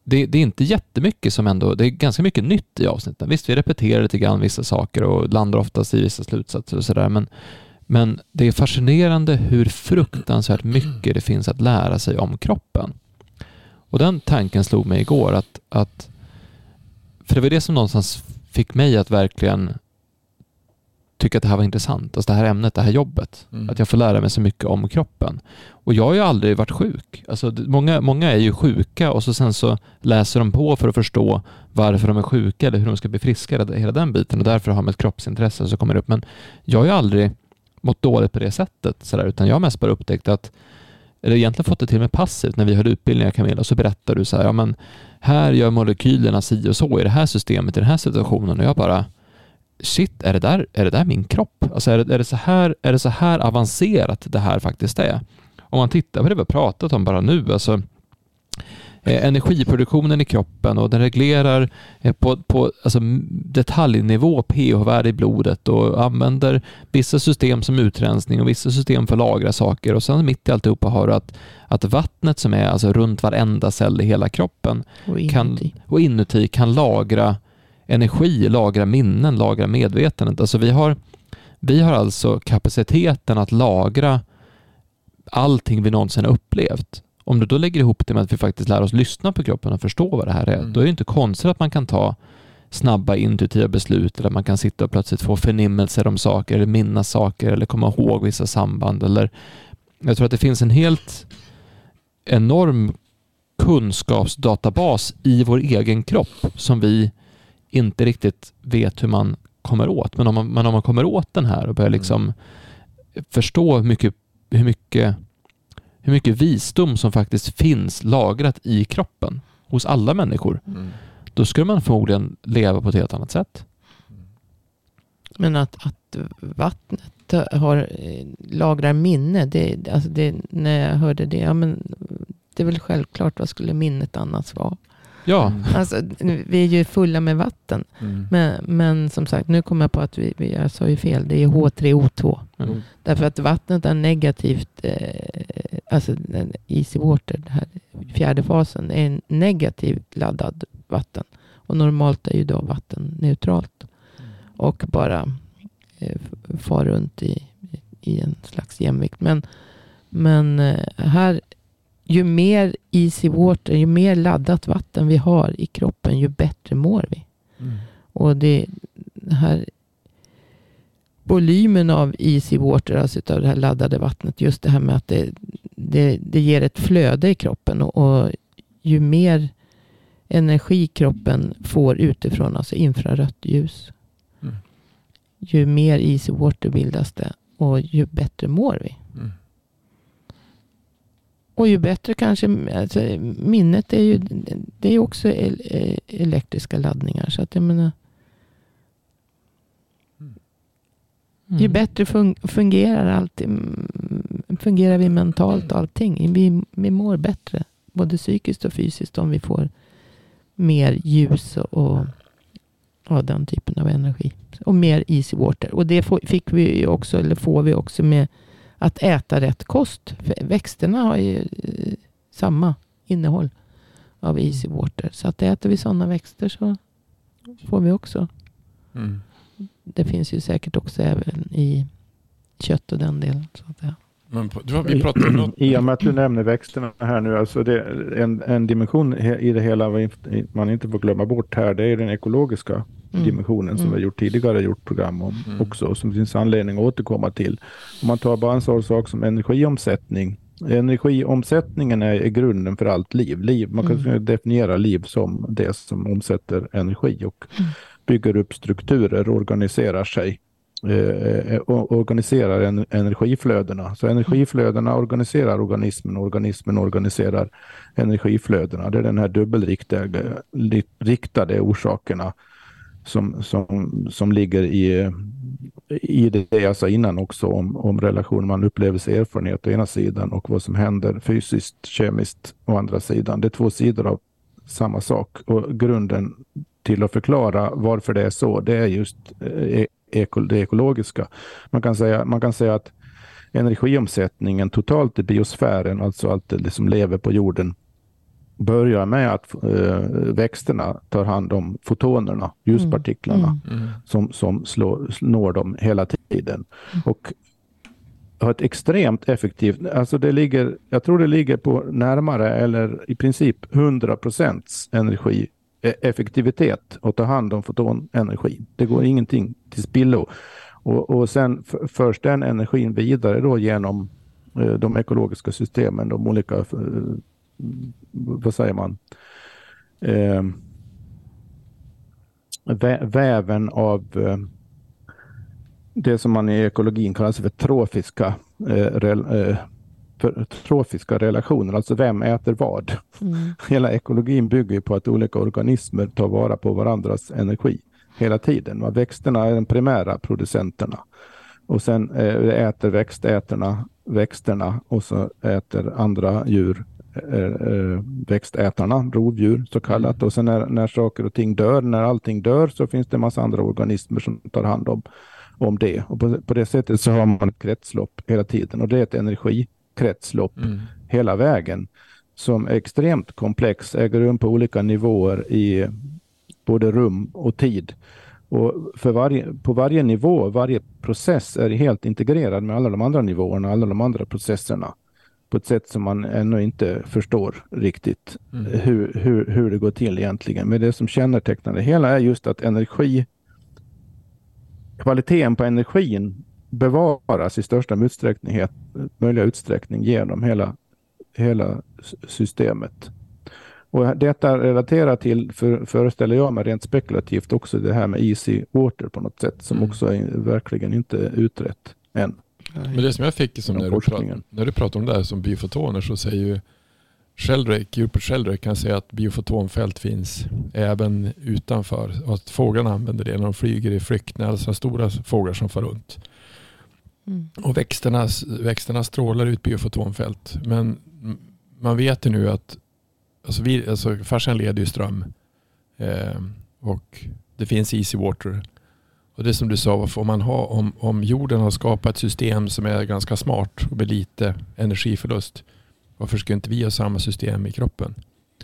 Speaker 1: det, det, är inte jättemycket som ändå, det är ganska mycket nytt i avsnitten. Visst, vi repeterar lite grann vissa saker och landar oftast i vissa slutsatser och sådär, men men det är fascinerande hur fruktansvärt mycket det finns att lära sig om kroppen. Och den tanken slog mig igår att, att för det var det som någonstans fick mig att verkligen tycka att det här var intressant, alltså det här ämnet, det här jobbet. Mm. Att jag får lära mig så mycket om kroppen. Och jag har ju aldrig varit sjuk. Alltså, många, många är ju sjuka och så sen så läser de på för att förstå varför de är sjuka eller hur de ska bli friska, hela den biten. Och därför har de ett kroppsintresse som kommer upp. Men jag har ju aldrig mått dåligt på det sättet, så där, utan jag har mest bara upptäckt att eller egentligen fått det till med passivt när vi höll utbildningar Camilla, så berättar du så här, ja men här gör molekylerna si och så i det här systemet, i den här situationen och jag bara shit, är det där, är det där min kropp? Alltså är det, är, det så här, är det så här avancerat det här faktiskt är? Om man tittar på det vi har pratat om bara nu, alltså eh, energiproduktionen i kroppen och den reglerar eh, på, på alltså detaljnivå pH-värde i blodet och använder vissa system som utrensning och vissa system för att lagra saker och sen mitt i alltihopa har du att, att vattnet som är alltså runt varenda cell i hela kroppen och inuti. Kan, och inuti kan lagra energi, lagra minnen, lagra medvetandet. Alltså vi har, vi har alltså kapaciteten att lagra allting vi någonsin har upplevt. Om du då lägger ihop det med att vi faktiskt lär oss lyssna på kroppen och förstå vad det här är, mm. då är det inte konstigt att man kan ta snabba intuitiva beslut eller att man kan sitta och plötsligt få förnimmelser om saker eller minnas saker eller komma ihåg vissa samband. Eller jag tror att det finns en helt enorm kunskapsdatabas i vår egen kropp som vi inte riktigt vet hur man kommer åt. Men om man, men om man kommer åt den här och börjar mm. liksom mm. förstå hur mycket, hur mycket hur mycket visdom som faktiskt finns lagrat i kroppen hos alla människor, mm. då skulle man förmodligen leva på ett helt annat sätt.
Speaker 3: Men att, att vattnet har, eh, lagrar minne, det, alltså det, när jag hörde det, ja, men det är väl självklart, vad skulle minnet annars vara?
Speaker 1: Ja.
Speaker 3: Alltså, vi är ju fulla med vatten. Mm. Men, men som sagt, nu kommer jag på att vi, vi, jag sa ju fel. Det är H3O2. Mm. Därför att vattnet är negativt, eh, alltså easy water, den här fjärde fasen, är en negativt laddad vatten. Och normalt är ju då vatten neutralt. Mm. Och bara eh, far runt i, i en slags jämvikt. Men, men eh, här ju mer easy water, ju mer laddat vatten vi har i kroppen, ju bättre mår vi. Mm. Och det här volymen av easy water, alltså av det här laddade vattnet, just det här med att det, det, det ger ett flöde i kroppen. Och, och, ju mer energi kroppen får utifrån, alltså infrarött ljus. Mm. Ju mer easy water bildas det och ju bättre mår vi. Mm. Och ju bättre kanske, alltså, minnet är ju det är också elektriska laddningar. Så att jag menar, Mm. Ju bättre fun fungerar allt, fungerar vi mentalt allting. Vi, vi mår bättre, både psykiskt och fysiskt, om vi får mer ljus och, och den typen av energi. Och mer easy water. Och det fick vi också, eller får vi också med att äta rätt kost. För växterna har ju eh, samma innehåll av easy water. Så att äter vi sådana växter så får vi också mm det finns ju säkert också även i kött och den delen. Så att säga.
Speaker 2: Men på, vi pratar något.
Speaker 4: I och med att du nämner växterna här nu, alltså det, en, en dimension i det hela man inte får glömma bort här, det är den ekologiska mm. dimensionen som mm. vi gjort tidigare gjort program om mm. också, och som finns anledning att återkomma till. Om man tar bara en sån sak som energiomsättning. Energiomsättningen är, är grunden för allt liv. liv man kan mm. definiera liv som det som omsätter energi. Och mm bygger upp strukturer, organiserar sig eh, eh organiserar en, energiflödena. Så energiflödena organiserar organismen, organismen organiserar energiflödena. Det är den här dubbelriktade riktade orsakerna som, som, som ligger i, i det jag sa innan också om, om relationen man erfarenhet å ena sidan och vad som händer fysiskt, kemiskt å andra sidan. Det är två sidor av samma sak och grunden till att förklara varför det är så, det är just eh, e-, eko, det ekologiska. Man kan, säga, man kan säga att energiomsättningen totalt i biosfären, alltså allt det som lever på jorden, börjar med att äh, växterna tar hand om fotonerna, ljuspartiklarna, mm. Mm. som, som slår, når dem hela tiden. Mm. Och har ett extremt effektivt, alltså det ligger, jag tror det ligger på närmare eller i princip 100 procents energi E- effektivitet att ta hand om fotonenergi. Det går ingenting till spillo. Och, och sen förs den energin vidare då genom eh, de ekologiska systemen, de olika, eh, vad säger man, eh, väven av eh, det som man i ekologin kallar för trofiska eh, för trofiska relationer, alltså vem äter vad? Mm. Hela ekologin bygger på att olika organismer tar vara på varandras energi hela tiden. Växterna är de primära producenterna och sen eh, äter växtätarna växterna och så äter andra djur eh, eh, växtätarna, rovdjur så kallat. Mm. Och sen när, när saker och ting dör, när allting dör så finns det en massa andra organismer som tar hand om, om det. Och på, på det sättet så har man ett kretslopp hela tiden och det är ett energi kretslopp mm. hela vägen som är extremt komplex, äger rum på olika nivåer i både rum och tid. Och för varje, på varje nivå, varje process är helt integrerad med alla de andra nivåerna, alla de andra processerna på ett sätt som man ännu inte förstår riktigt mm. hur, hur, hur det går till egentligen. Men det som kännetecknar det hela är just att energi, kvaliteten på energin bevaras i största utsträckning, möjliga utsträckning genom hela, hela systemet. Och detta relaterar till, för, föreställer jag mig rent spekulativt, också det här med easy water på något sätt som mm. också är verkligen inte utrett än.
Speaker 2: Men det som jag fick som när du, pratar, när du pratar om det här som biofotoner så säger ju Sheldrake, Rupert Sheldrake kan säga att biofotonfält finns även utanför och att fåglarna använder det när de flyger i flykt, när alltså stora fåglar som far runt. Mm. Och växterna, växterna strålar ut biofotonfält. Men man vet ju nu att alltså vi, alltså farsan leder ju ström eh, och det finns easy water. Och det som du sa, om, man har, om, om jorden har skapat ett system som är ganska smart och med lite energiförlust, varför ska inte vi ha samma system i kroppen?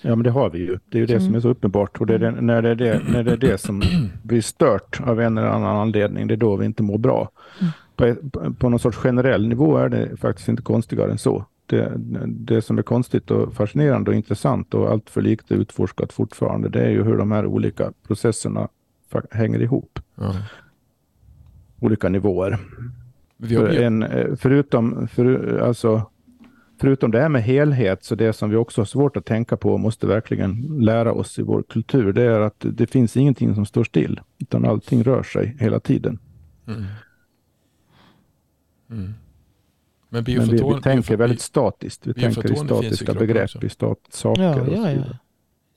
Speaker 4: Ja, men det har vi ju. Det är ju det mm. som är så uppenbart. Och det är det, när, det är det, när det är det som blir stört av en eller annan anledning, det är då vi inte mår bra. Mm på, på någon sorts generell nivå är det faktiskt inte konstigare än så. Det, det som är konstigt och fascinerande och intressant och allt för likt utforskat fortfarande, det är ju hur de här olika processerna hänger ihop. Ja. Olika nivåer. För en, förutom, för, alltså, förutom det här med helhet, så det som vi också har svårt att tänka på och måste verkligen lära oss i vår kultur, det är att det finns ingenting som står still, utan allting rör sig hela tiden. Mm. Mm. Men, Men vi, vi, tänker väldigt statiskt. Vi tänker i statiska begrepp, i stat, saker. Ja, ja, ja.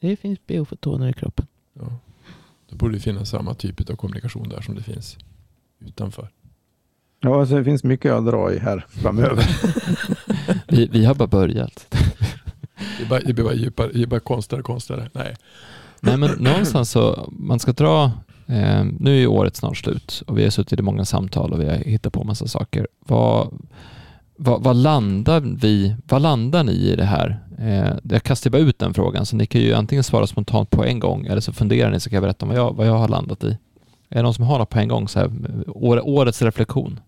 Speaker 3: Det finns biofotoner i kroppen. Ja.
Speaker 2: Då borde det finnas samma typ av kommunikation där som det finns utanför.
Speaker 4: Ja, alltså det finns mycket att dra i här framöver.
Speaker 1: vi, vi har bara börjat.
Speaker 2: det, bara, det blir bara djupare, det bara konstigare och konstigare. Nej.
Speaker 1: Nej, men någonstans så, man ska dra, eh, nu är året snart slut och vi har suttit i många samtal och vi har hittat på massa saker. Vad, vad, vad, landar vi, vad landar ni i det här? Eh, jag kastar bara ut den frågan, så ni kan ju antingen svara spontant på en gång eller så funderar ni så kan jag berätta vad jag, vad jag har landat i. Är det någon som har något på en gång? Så här, år, årets reflektion?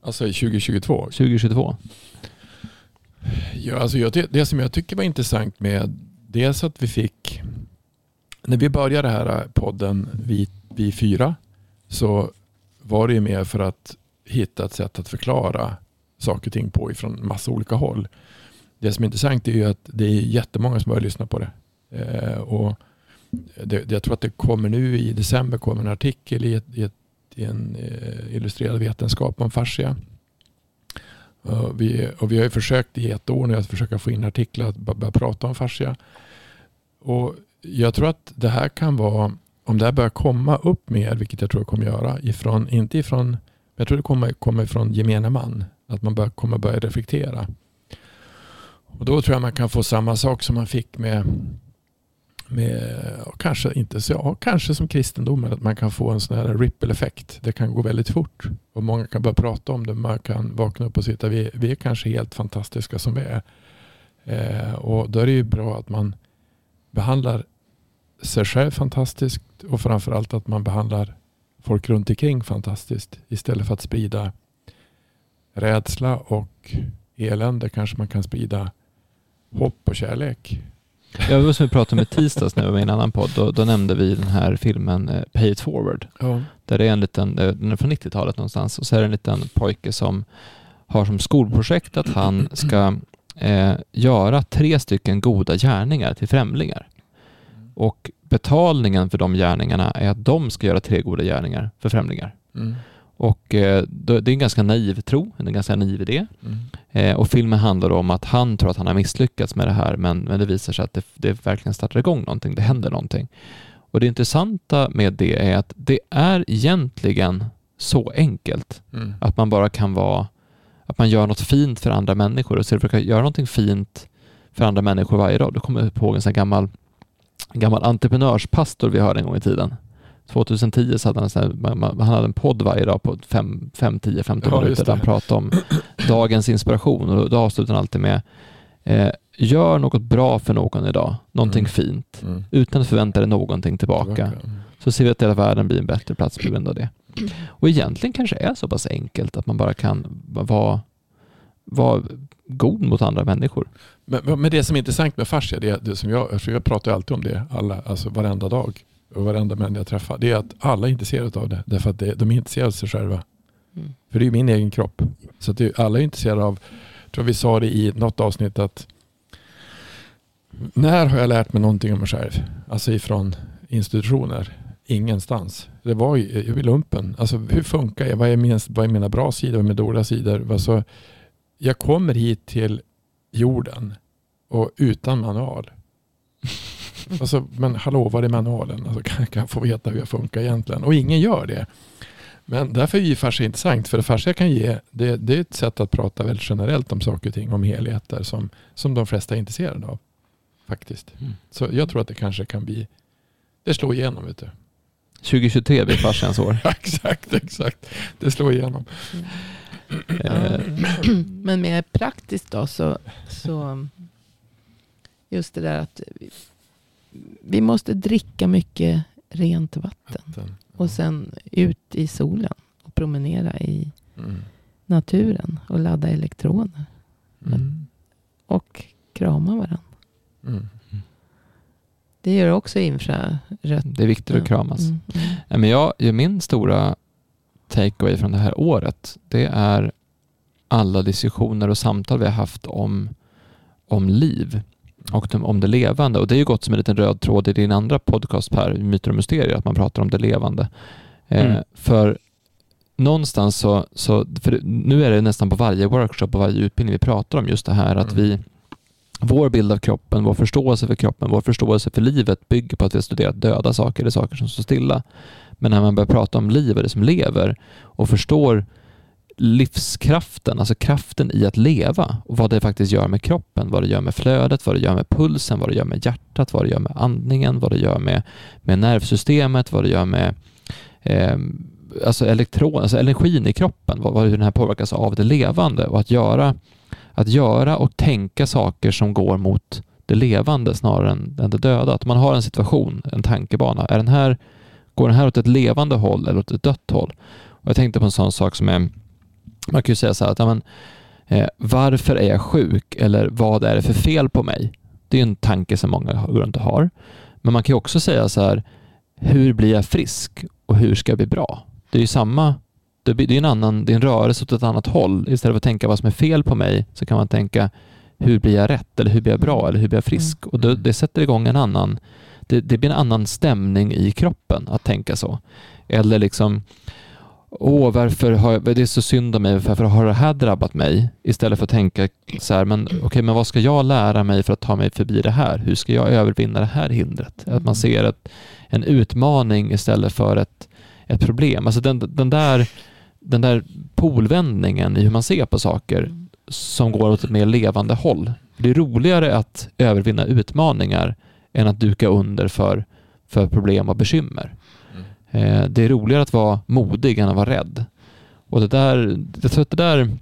Speaker 2: Alltså i 2022?
Speaker 1: 2022.
Speaker 2: Ja, alltså jag, det, det som jag tycker var intressant med dels att vi fick, när vi började här podden, vi, vi fyra, så var det ju mer för att hitta ett sätt att förklara saker och ting på ifrån massa olika håll. Det som är intressant är ju att det är jättemånga som börjar lyssna på det. Eh, och det, jag tror att det kommer nu i december kommer en artikel i, ett, i, ett, i en eh, illustrerad vetenskap om fascia. Och vi, och vi har ju försökt i ett år nu att försöka få in artiklar att börja prata om fascia. Och jag tror att det här kan vara, om det här börjar komma upp mer, vilket jag tror det kommer göra, ifrån, inte ifrån, jag tror det kommer kommer från gemene man. Att man bör, kommer börja reflektera. Och då tror jag man kan få samma sak som man fick med, med kanske inte så, ja, kanske som kristendomen, att man kan få en sån här ripple-effekt. Det kan gå väldigt fort och många kan börja prata om det. Man kan vakna upp och sitta, vi, vi är kanske helt fantastiska som vi är. Eh, och då är det ju bra att man behandlar sig själv fantastiskt och framförallt att man behandlar folk runt omkring fantastiskt istället för att sprida rädsla och elände kanske man kan sprida hopp och kärlek.
Speaker 1: Ja, det var som vi pratade i tisdags när vi var i en annan podd. Då, då nämnde vi den här filmen eh, Pay it forward. Ja. Där det är en liten, eh, den är från 90-talet någonstans, och så är det en liten pojke som har som skolprojekt att han ska eh, göra tre stycken goda gärningar till främlingar. Och betalningen för de gärningarna är att de ska göra tre goda gärningar för främlingar. Mm. Och eh, det är en ganska naiv tro, en ganska naiv idé. Mm. Eh, och filmen handlar om att han tror att han har misslyckats med det här, men, men det visar sig att det, det verkligen startar igång någonting, det händer någonting. Och det intressanta med det är att det är egentligen så enkelt mm. att man bara kan vara, att man gör något fint för andra människor och istället för att göra någonting fint för andra människor varje dag. Då kommer jag ihåg en sån gammal, en gammal entreprenörspastor vi hörde en gång i tiden 2010 så hade han, här, han hade en podd varje dag på 5, 10, 15 ja, minuter där han pratade om dagens inspiration och då avslutade han alltid med eh, Gör något bra för någon idag, någonting mm. fint, mm. utan att förvänta dig någonting tillbaka. tillbaka. Mm. Så ser vi att hela världen blir en bättre plats på grund av det. Och egentligen kanske det är så pass enkelt att man bara kan vara, vara god mot andra människor.
Speaker 2: Men, men det som är intressant med fascia, det, det som jag, alltså jag pratar alltid om det, alla, alltså varenda dag och varenda människa jag träffar, det är att alla är intresserade av det. Därför att det, de är intresserade av sig själva. Mm. För det är min egen kropp. Så att det, alla är intresserade av, jag tror vi sa det i något avsnitt att när har jag lärt mig någonting om mig själv? Alltså ifrån institutioner? Ingenstans. Det var ju i lumpen. Alltså hur funkar jag? Vad är, min, vad är mina bra sidor? Vad är mina dåliga sidor? Alltså, jag kommer hit till jorden och utan manual. Alltså, men hallå, var är manualen? Alltså, kan, kan jag få veta hur jag funkar egentligen? Och ingen gör det. Men därför är ju fascia intressant. För det fascia kan ge, det, det, är ett sätt att prata väldigt generellt om saker och ting, om helheter som, som de flesta är intresserade av. Faktiskt. Mm. Så jag tror att det kanske kan bli, det slår igenom. Vet du.
Speaker 1: 2023 blir fascians år.
Speaker 2: exakt, exakt. Det slår igenom.
Speaker 3: Mm. Men mer praktiskt då så, så just det där att vi måste dricka mycket rent vatten. vatten. Och sen ut i solen och promenera i mm. naturen och ladda elektroner. Mm. Och krama varandra. Mm. Det gör också infrarött.
Speaker 1: Det är viktigt att kramas. Mm. Mm. Men jag, min stora takeaway från det här året, det är alla diskussioner och samtal vi har haft om, om liv och de, om det levande. Och det är ju gått som en liten röd tråd i din andra podcast Per, Myter och mysterier, att man pratar om det levande. Eh, mm. för någonstans så, så för nu är det nästan på varje workshop och varje utbildning vi pratar om just det här att mm. vi vår bild av kroppen, vår förståelse för kroppen, vår förståelse för livet bygger på att vi har studerat döda saker eller saker som står stilla. Men när man börjar prata om liv och det som lever och förstår livskraften, alltså kraften i att leva och vad det faktiskt gör med kroppen, vad det gör med flödet, vad det gör med pulsen, vad det gör med hjärtat, vad det gör med andningen, vad det gör med, med nervsystemet, vad det gör med eh, alltså elektron, alltså energin i kroppen, vad, hur den här påverkas av det levande och att göra, att göra och tänka saker som går mot det levande snarare än, än det döda. Att man har en situation, en tankebana. Är den här, går den här åt ett levande håll eller åt ett dött håll? Och jag tänkte på en sån sak som är, man kan ju säga så här att ja, men, eh, varför är jag sjuk eller vad är det för fel på mig? Det är en tanke som många går runt och har. Men man kan också säga så här, hur blir jag frisk och hur ska jag bli bra? Det är ju samma, det är en, annan, det är en rörelse åt ett annat håll. Istället för att tänka vad som är fel på mig så kan man tänka hur blir jag rätt eller hur blir jag bra eller hur blir jag frisk? Mm. Och det, det sätter igång en annan, det, det, blir en annan stämning i kroppen att tänka så. Eller liksom, åh, varför har jag, det är så synd om mig, varför har det här drabbat mig? Istället för att tänka så här, men okej, okay, men vad ska jag lära mig för att ta mig förbi det här? Hur ska jag övervinna det här hindret? Att man mm. ser ett, en utmaning istället för ett, ett problem. Alltså den, den, där, den där polvändningen i hur man ser på saker som går åt ett mer levande håll. Det är roligare att övervinna utmaningar än att duka under för, för problem och bekymmer. Mm. Eh, det är roligare att vara modig än att vara rädd. Och det där, jag tror att det där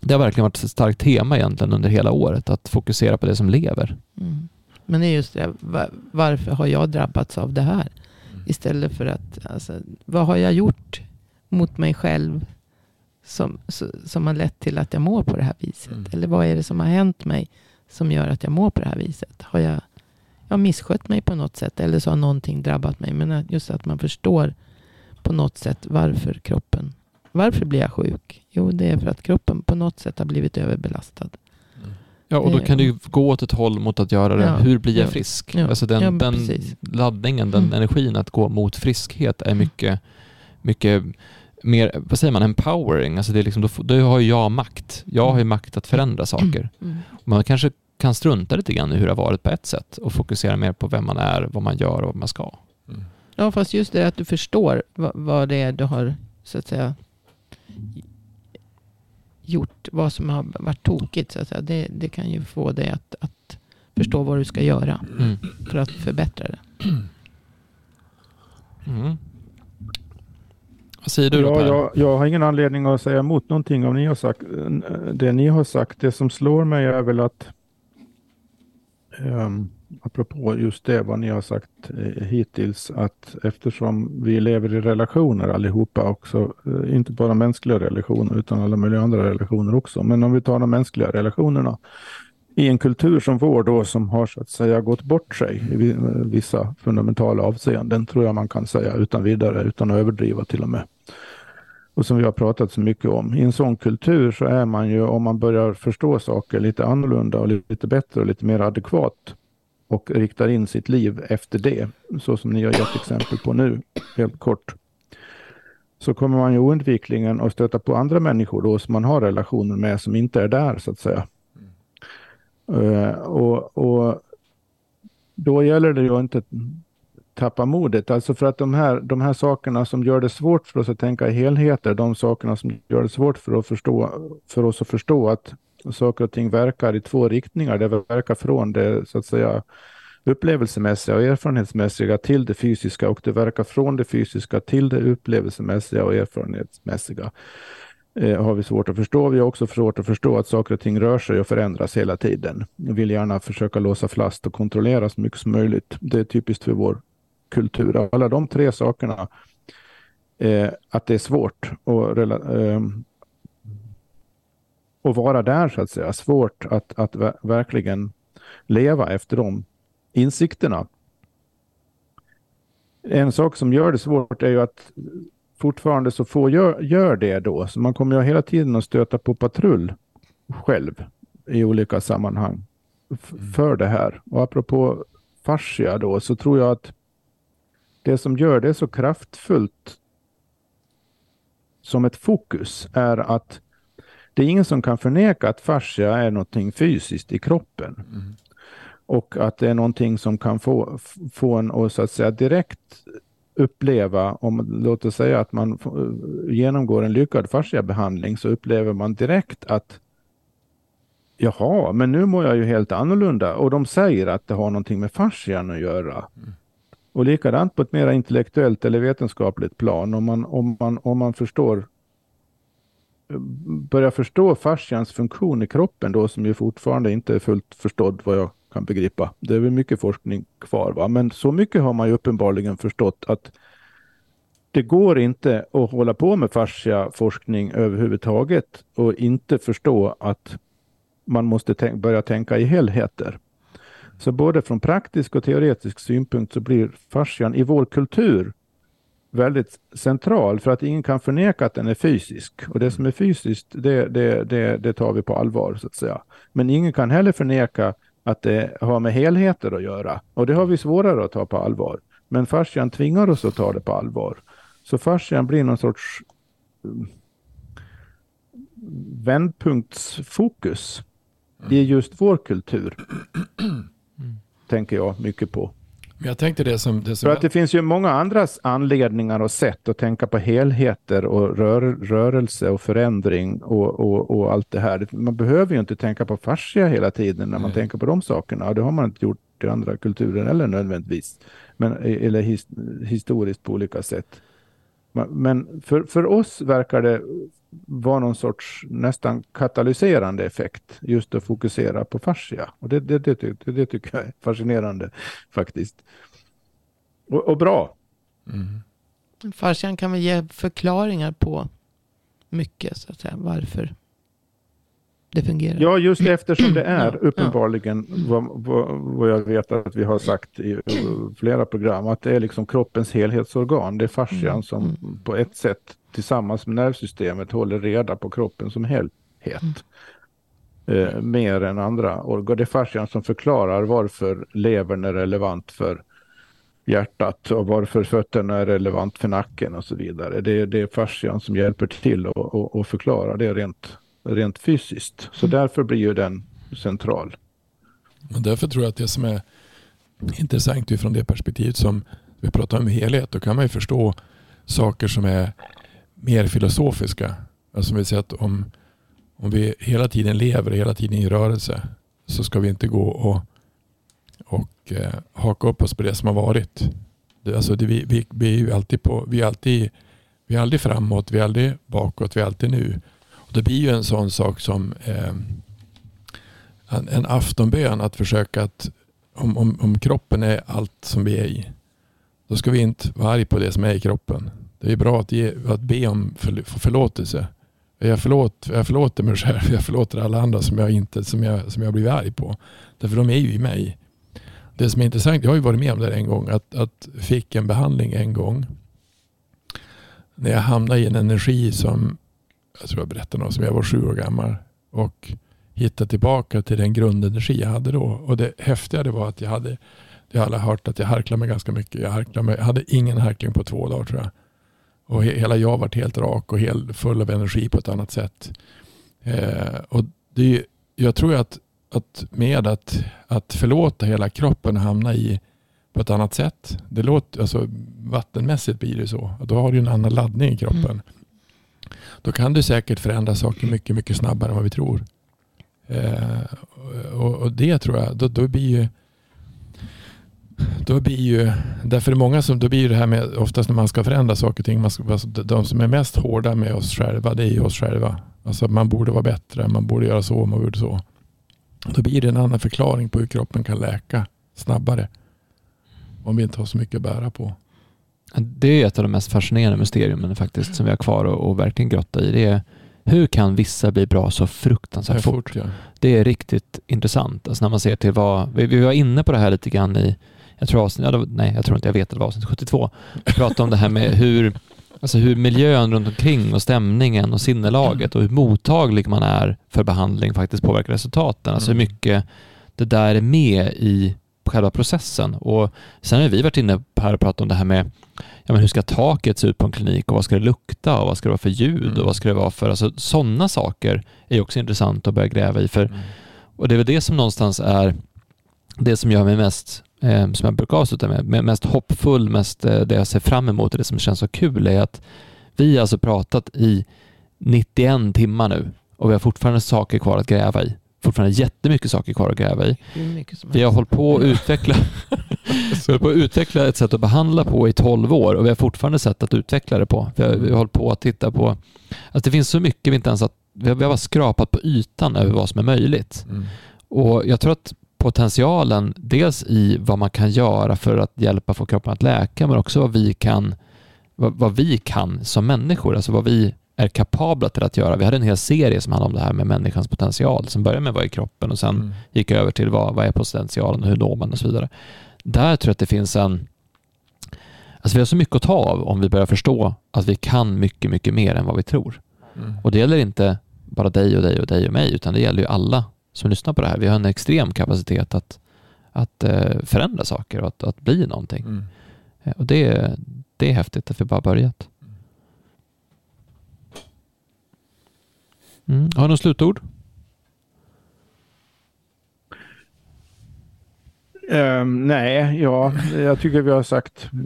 Speaker 1: det har verkligen varit ett starkt tema egentligen under hela året, att fokusera på det som lever.
Speaker 3: Mm. Men det är just det, varför har jag drabbats av det här? Istället för att, alltså, vad har jag gjort mot mig själv som, som har lett till att jag mår på det här viset? Mm. Eller vad är det som har hänt mig som gör att jag mår på det här viset? Har jag, jag misskött mig på något sätt? Eller så har någonting drabbat mig? Men just att man förstår på något sätt varför kroppen, varför blir jag sjuk? Jo, det är för att kroppen på något sätt har blivit överbelastad.
Speaker 1: Ja, och då kan ju gå åt ett håll mot att göra det. Ja, Hur blir jag frisk?
Speaker 3: Ja,
Speaker 1: alltså den, den laddningen, den mm. energin att gå mot friskhet är mm. mycket, mycket mer, vad säger man, empowering. Alltså det är liksom, då, då har ju jag makt. Jag har ju makt att förändra saker. Mm. Man kanske kan strunta lite grann i hur det har varit på ett sätt och fokusera mer på vem man är, vad man gör och vad man ska.
Speaker 3: Mm. Ja, fast just det att du förstår vad, vad det är du har så att säga gjort, vad som har varit tokigt. Så att säga. Det, det kan ju få dig att, att förstå vad du ska göra mm. för att förbättra det.
Speaker 1: Mm. Vad säger du
Speaker 4: ja, jag, jag har ingen anledning att säga emot någonting av ni har sagt, det ni har sagt. Det som slår mig är väl att um, apropå just det vad ni har sagt eh, hittills, att eftersom vi lever i relationer allihopa också, eh, inte bara mänskliga relationer utan alla möjliga andra relationer också, men om vi tar de mänskliga relationerna i en kultur som vår då som har så att säga gått bort sig i vissa fundamentala avseenden tror jag man kan säga utan vidare, utan att överdriva till och med. Och som vi har pratat så mycket om. I en sån kultur så är man ju, om man börjar förstå saker lite annorlunda och lite bättre och lite mer adekvat, och riktar in sitt liv efter det, så som ni har gett exempel på nu, helt kort, så kommer man ju oundvikligen att stöta på andra människor då som man har relationer med som inte är där så att säga. Mm. Uh, och, och, då gäller det ju inte tappa modet, alltså för att de här, de här sakerna som gör det svårt för oss att tänka i helheter, de sakerna som gör det svårt för, att förstå, för oss att förstå att saker och ting verkar i två riktningar. Det verkar från det så att säga upplevelsemässiga och erfarenhetsmässiga till det fysiska och det verkar från det fysiska till det upplevelsemässiga och erfarenhetsmässiga. Eh, har vi svårt att förstå. Vi har också svårt att förstå att saker och ting rör sig och förändras hela tiden. Vi vill gärna försöka låsa fast och kontrollera så mycket som möjligt. Det är typiskt för vår kultur. Alla de tre sakerna, eh, att det är svårt och eh, att vara där så att säga. Svårt att, att verkligen leva efter de insikterna. En sak som gör det svårt är ju att fortfarande så få gör, gör det då. Så man kommer ju hela tiden att stöta på patrull själv i olika sammanhang mm. för det här. Och apropå fascia då så tror jag att det som gör det så kraftfullt som ett fokus är att det är ingen som kan förneka att fascia är någonting fysiskt i kroppen. Mm. Och att det är någonting som kan få, få en att så att säga direkt uppleva, om låt oss säga att man genomgår en lyckad fasciabehandling så upplever man direkt att Jaha, men nu mår jag ju helt annorlunda och de säger att det har någonting med fascian att göra. Mm. Och likadant på ett mer intellektuellt eller vetenskapligt plan om man, om man, om man förstår börjar förstå fascians funktion i kroppen då som ju fortfarande inte är fullt förstådd vad jag kan begripa. Det är väl mycket forskning kvar va, men så mycket har man ju uppenbarligen förstått att det går inte att hålla på med fasciaforskning överhuvudtaget och inte förstå att man måste tänk börja tänka i helheter. Så både från praktisk och teoretisk synpunkt så blir fascian i vår kultur väldigt central för att ingen kan förneka att den är fysisk. Och det som är fysiskt, det, det, det, det tar vi på allvar så att säga. Men ingen kan heller förneka att det har med helheter att göra. Och det har vi svårare att ta på allvar. Men fascian tvingar oss att ta det på allvar. Så fascian blir någon sorts eh, vändpunktsfokus i just vår kultur. Tänker jag mycket på.
Speaker 2: Jag tänkte det som... Det
Speaker 4: som För att det finns ju många andra anledningar och sätt att tänka på helheter och rör, rörelse och förändring och, och, och, allt det här. Man behöver ju inte tänka på fascia hela tiden när man mm. tänker på de sakerna. Det har man inte gjort i andra kulturer eller nödvändigtvis. Men, eller his, historiskt på olika sätt. Men för, för oss verkar det vara någon sorts nästan katalyserande effekt just att fokusera på fascia. Och det, det, det, det, det tycker jag är fascinerande faktiskt. Och, och bra.
Speaker 3: Mm. Fascian kan väl ge förklaringar på mycket så att säga. Varför det fungerar.
Speaker 4: Ja, just eftersom det är uppenbarligen vad, vad, vad, jag vet att vi har sagt i flera program, att det är liksom kroppens helhetsorgan. Det är fascian mm. som mm. på ett sätt tillsammans med nervsystemet håller reda på kroppen som helhet. Mm. Eh, mer än andra organ. Det är fascian som förklarar varför levern är relevant för hjärtat och varför fötterna är relevant för nacken och så vidare. Det, det är fascian som hjälper till att förklara det rent rent fysiskt. Så mm. därför blir ju den central.
Speaker 2: Och därför tror jag att det som är intressant utifrån det perspektivet som vi pratar om helhet, då kan man ju förstå saker som är mer filosofiska. Alltså vi säger att om, om vi hela tiden lever, hela tiden i rörelse, så ska vi inte gå och, och eh, haka upp oss på det som har varit. Det, alltså det, vi, vi, vi, är ju alltid på, vi är alltid, vi är aldrig framåt, vi är aldrig bakåt, vi är alltid nu. Det blir ju en sån sak som eh, en, en aftonbön att försöka att om, om, om kroppen är allt som vi är i, då ska vi inte vara arg på det som är i kroppen. Det är bra att, ge, att be om för, förlåtelse. Jag, förlåt, jag förlåter mig själv, jag förlåter alla andra som jag, inte, som jag, som jag blivit arg på. Därför de är ju i mig. Det som är intressant, jag har ju varit med om det en gång, att, att fick en behandling en gång. När jag hamnade i en energi som jag tror jag berättade något som jag var sju år gammal. Och hittade tillbaka till den grundenergi jag hade då. Och det häftiga det var att jag hade, jag har alla hört att jag harklade mig ganska mycket. Jag, harklade mig, jag hade ingen harkling på två dagar tror jag. Och hela jag var helt rak och helt full av energi på ett annat sätt. Eh, och det, jag tror att, att med att, att förlåta hela kroppen och hamna i på ett annat sätt. Det låter, alltså, vattenmässigt blir det så. Då har du en annan laddning i kroppen. Mm. Då kan du säkert förändra saker mycket, mycket snabbare än vad vi tror. Eh, och, och, det tror jag, då, då blir ju då blir ju, därför är det många som, då blir det här med, oftast när man ska förändra saker och ting, man ska, alltså, de som är mest hårda med oss själva, det är ju oss själva. Alltså man borde vara bättre, man borde göra så, man borde så. Då blir det en annan förklaring på hur kroppen kan läka snabbare. Om vi inte har så mycket att bära på.
Speaker 1: Det är ett av de mest fascinerande mysterierna faktiskt som vi har kvar och, och verkligen grotta i. Det är hur kan vissa bli bra så fruktansvärt fort? fort ja. Det är riktigt intressant. Alltså när man ser till vad, vi, vi var inne på det här lite grann i, jag tror avsnitt, nej jag tror inte jag vet att det var avsnitt 72. Vi pratade om det här med hur Alltså hur miljön runt omkring och stämningen och sinnelaget och hur mottaglig man är för behandling faktiskt påverkar resultaten. Alltså hur mm. mycket det där är med i själva processen. Och sen har vi varit inne här och pratat om det här med ja, men hur ska taket se ut på en klinik och vad ska det lukta och vad ska det vara för ljud mm. och vad ska det vara för, alltså sådana saker är också intressant att börja gräva i. För, mm. Och det är väl det som någonstans är det som gör mig mest, som jag brukar avsluta med, mest hoppfull, mest eh, det jag ser fram emot och det som känns så kul är att vi har alltså pratat i 91 timmar nu och vi har fortfarande saker kvar att gräva i fortfarande jättemycket saker kvar att gräva i. Vi har hållit på att utveckla, vi på att utveckla ett sätt att behandla på i 12 år och vi har fortfarande sätt att utveckla det på. Vi har, vi har hållit på att titta på, alltså det finns så mycket vi inte ens har, vi har, vi har bara skrapat på ytan över vad som är möjligt. Mm. Och jag tror att potentialen, dels i vad man kan göra för att hjälpa få kroppen att läka, men också vad vi kan, vad, vad vi kan som människor, alltså vad vi är kapabla till att göra. Vi hade en hel serie som handlade om det här med människans potential som började med vad är kroppen och sen mm. gick över till vad, vad är potentialen och hur når man och så vidare. Där tror jag att det finns en Alltså vi har så mycket att ta av om vi börjar förstå att vi kan mycket, mycket mer än vad vi tror. Mm. Och det gäller inte bara dig och dig och dig och mig, utan det gäller ju alla som lyssnar på det här. Vi har en extrem kapacitet att, att uh, förändra saker och att, att bli någonting. Mm. Eh, och det, det är häftigt att vi bara börjat. Mm. Har du något slutord?
Speaker 4: Um, nej, ja, jag tycker vi har sagt uh,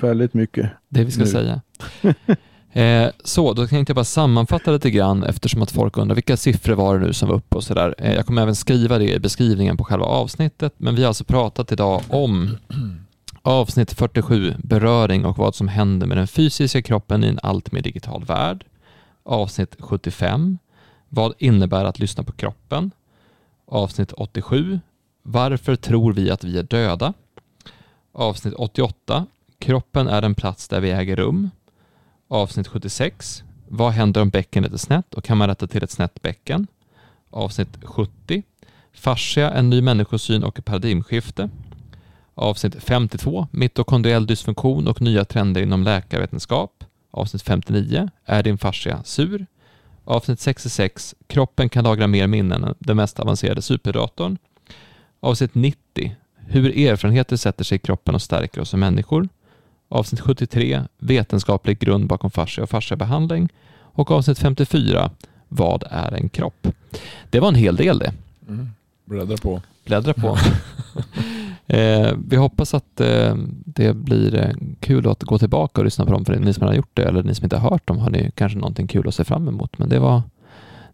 Speaker 4: väldigt mycket.
Speaker 1: Det vi ska nu. säga. eh, så, då tänkte jag bara sammanfatta lite grann eftersom att folk undrar vilka siffror var det nu som var uppe och sådär. Eh, jag kommer även skriva det i beskrivningen på själva avsnittet, men vi har alltså pratat idag om avsnitt 47, beröring och vad som händer med den fysiska kroppen i en allt mer digital värld avsnitt 75. Vad innebär att lyssna på kroppen? Avsnitt 87. Varför tror vi att vi är döda? Avsnitt 88. Kroppen är en plats där vi äger rum. Avsnitt 76. Vad händer om bäckenet är snett och kan man rätta till ett snett bäcken? Avsnitt 70. Fascia, en ny människosyn och ett paradigmskifte. Avsnitt 52. Mitokondriell dysfunktion och nya trender inom läkarvetenskap. Avsnitt 59. Är din fascia sur? Avsnitt 66. Kroppen kan lagra mer minnen än den mest avancerade superdatorn. Avsnitt 90. Hur erfarenheter sätter sig i kroppen och stärker oss som människor. Avsnitt 73. Vetenskaplig grund bakom fascia och fasciabehandling. Och avsnitt 54. Vad är en kropp? Det var en hel del det.
Speaker 2: Mm. Bläddra på.
Speaker 1: Bläddra på. Eh, vi hoppas att eh, det blir eh, kul att gå tillbaka och lyssna på dem för ni som har gjort det eller ni som inte har hört dem har ni kanske någonting kul att se fram emot. Men det var,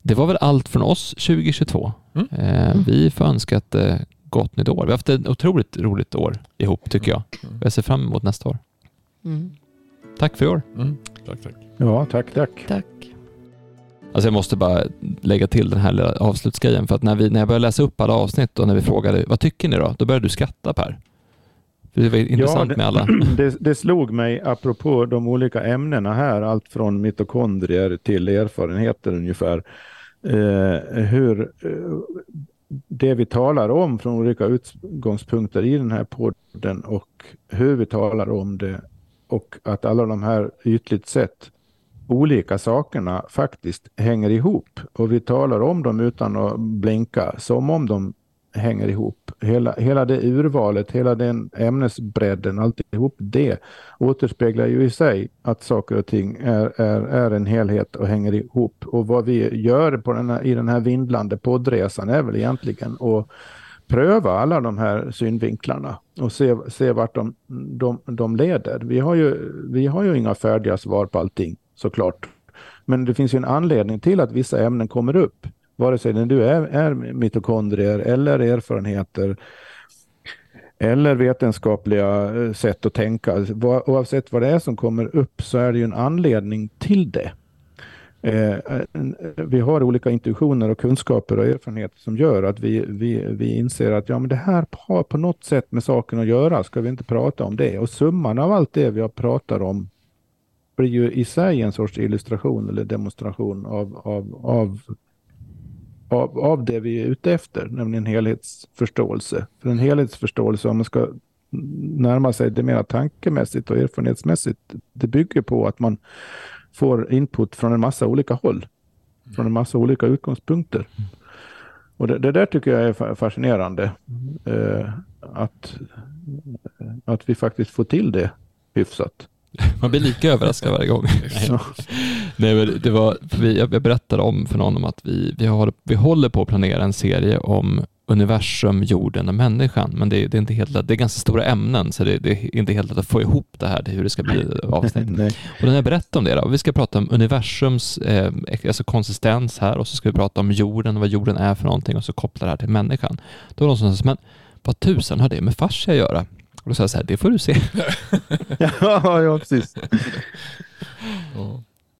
Speaker 1: det var väl allt från oss 2022. Mm. Eh, mm. vi får önska ett eh, gott nytt år. Vi har haft ett otroligt roligt år ihop tycker jag. Mm. Jag ser fram emot nästa år. Mm. Tack för i år.
Speaker 2: Mm. Tack, tack.
Speaker 4: Ja, tack, tack.
Speaker 3: Tack.
Speaker 1: Alltså jag måste bara lägga till den här avslutsgrejen för att när, vi, när jag började läsa upp alla avsnitt och när vi frågade vad tycker ni då? Då började du skratta Per. För det var intressant ja, det, med alla.
Speaker 4: Det, det, slog mig apropå de olika ämnena här, allt från mitokondrier till erfarenheter ungefär. Eh, hur eh, det vi talar om från olika utgångspunkter i den här podden och hur vi talar om det och att alla de här ytligt sett olika sakerna faktiskt hänger ihop. Och vi talar om dem utan att blinka, som om de hänger ihop. Hela, hela det urvalet, hela den ämnesbredden, alltihop det återspeglar ju i sig att saker och ting är, är, är en helhet och hänger ihop. Och vad vi gör på den här, i den här vindlande poddresan är väl egentligen att pröva alla de här synvinklarna och se, se vart de, de, de leder. Vi har, ju, vi har ju inga färdiga svar på allting såklart. Men det finns ju en anledning till att vissa ämnen kommer upp. Vare sig det nu är, är mitokondrier eller erfarenheter eller vetenskapliga eh, sätt att tänka. Oavsett vad det är som kommer upp så är det ju en anledning till det. Eh, eh, vi har olika intuitioner och kunskaper och erfarenheter som gör att vi, vi, vi inser att ja, men det här har på något sätt med saken att göra. Ska vi inte prata om det? Och summan av allt det vi har pratat om blir ju i sig en sorts illustration eller demonstration av, av, av, av, av det vi är ute efter, nämligen helhetsförståelse. För en helhetsförståelse, om man ska närma sig det mer tankemässigt och erfarenhetsmässigt, det bygger på att man får input från en massa olika håll. Från en massa olika utgångspunkter. Och det, det där tycker jag är fascinerande. Eh, att, att vi faktiskt får till det hyfsat.
Speaker 1: Man blir lika överraskad varje gång. Nej, det var, vi, jag berättade om för någon om att vi, vi, har, vi håller på att planera en serie om universum, jorden och människan. Men det, det är inte helt lätt. Det är ganska stora ämnen, så det, det, är inte helt lätt att få ihop det här till hur det ska bli avsnitt. och när jag berättade om det, då, vi ska prata om universums eh, alltså konsistens här och så ska vi prata om jorden och vad jorden är för någonting och så koppla det här till människan. Då var någon som sa, men vad tusan har det med fascia att göra? Och då sa jag så här, det får du se.
Speaker 4: ja, ja, precis.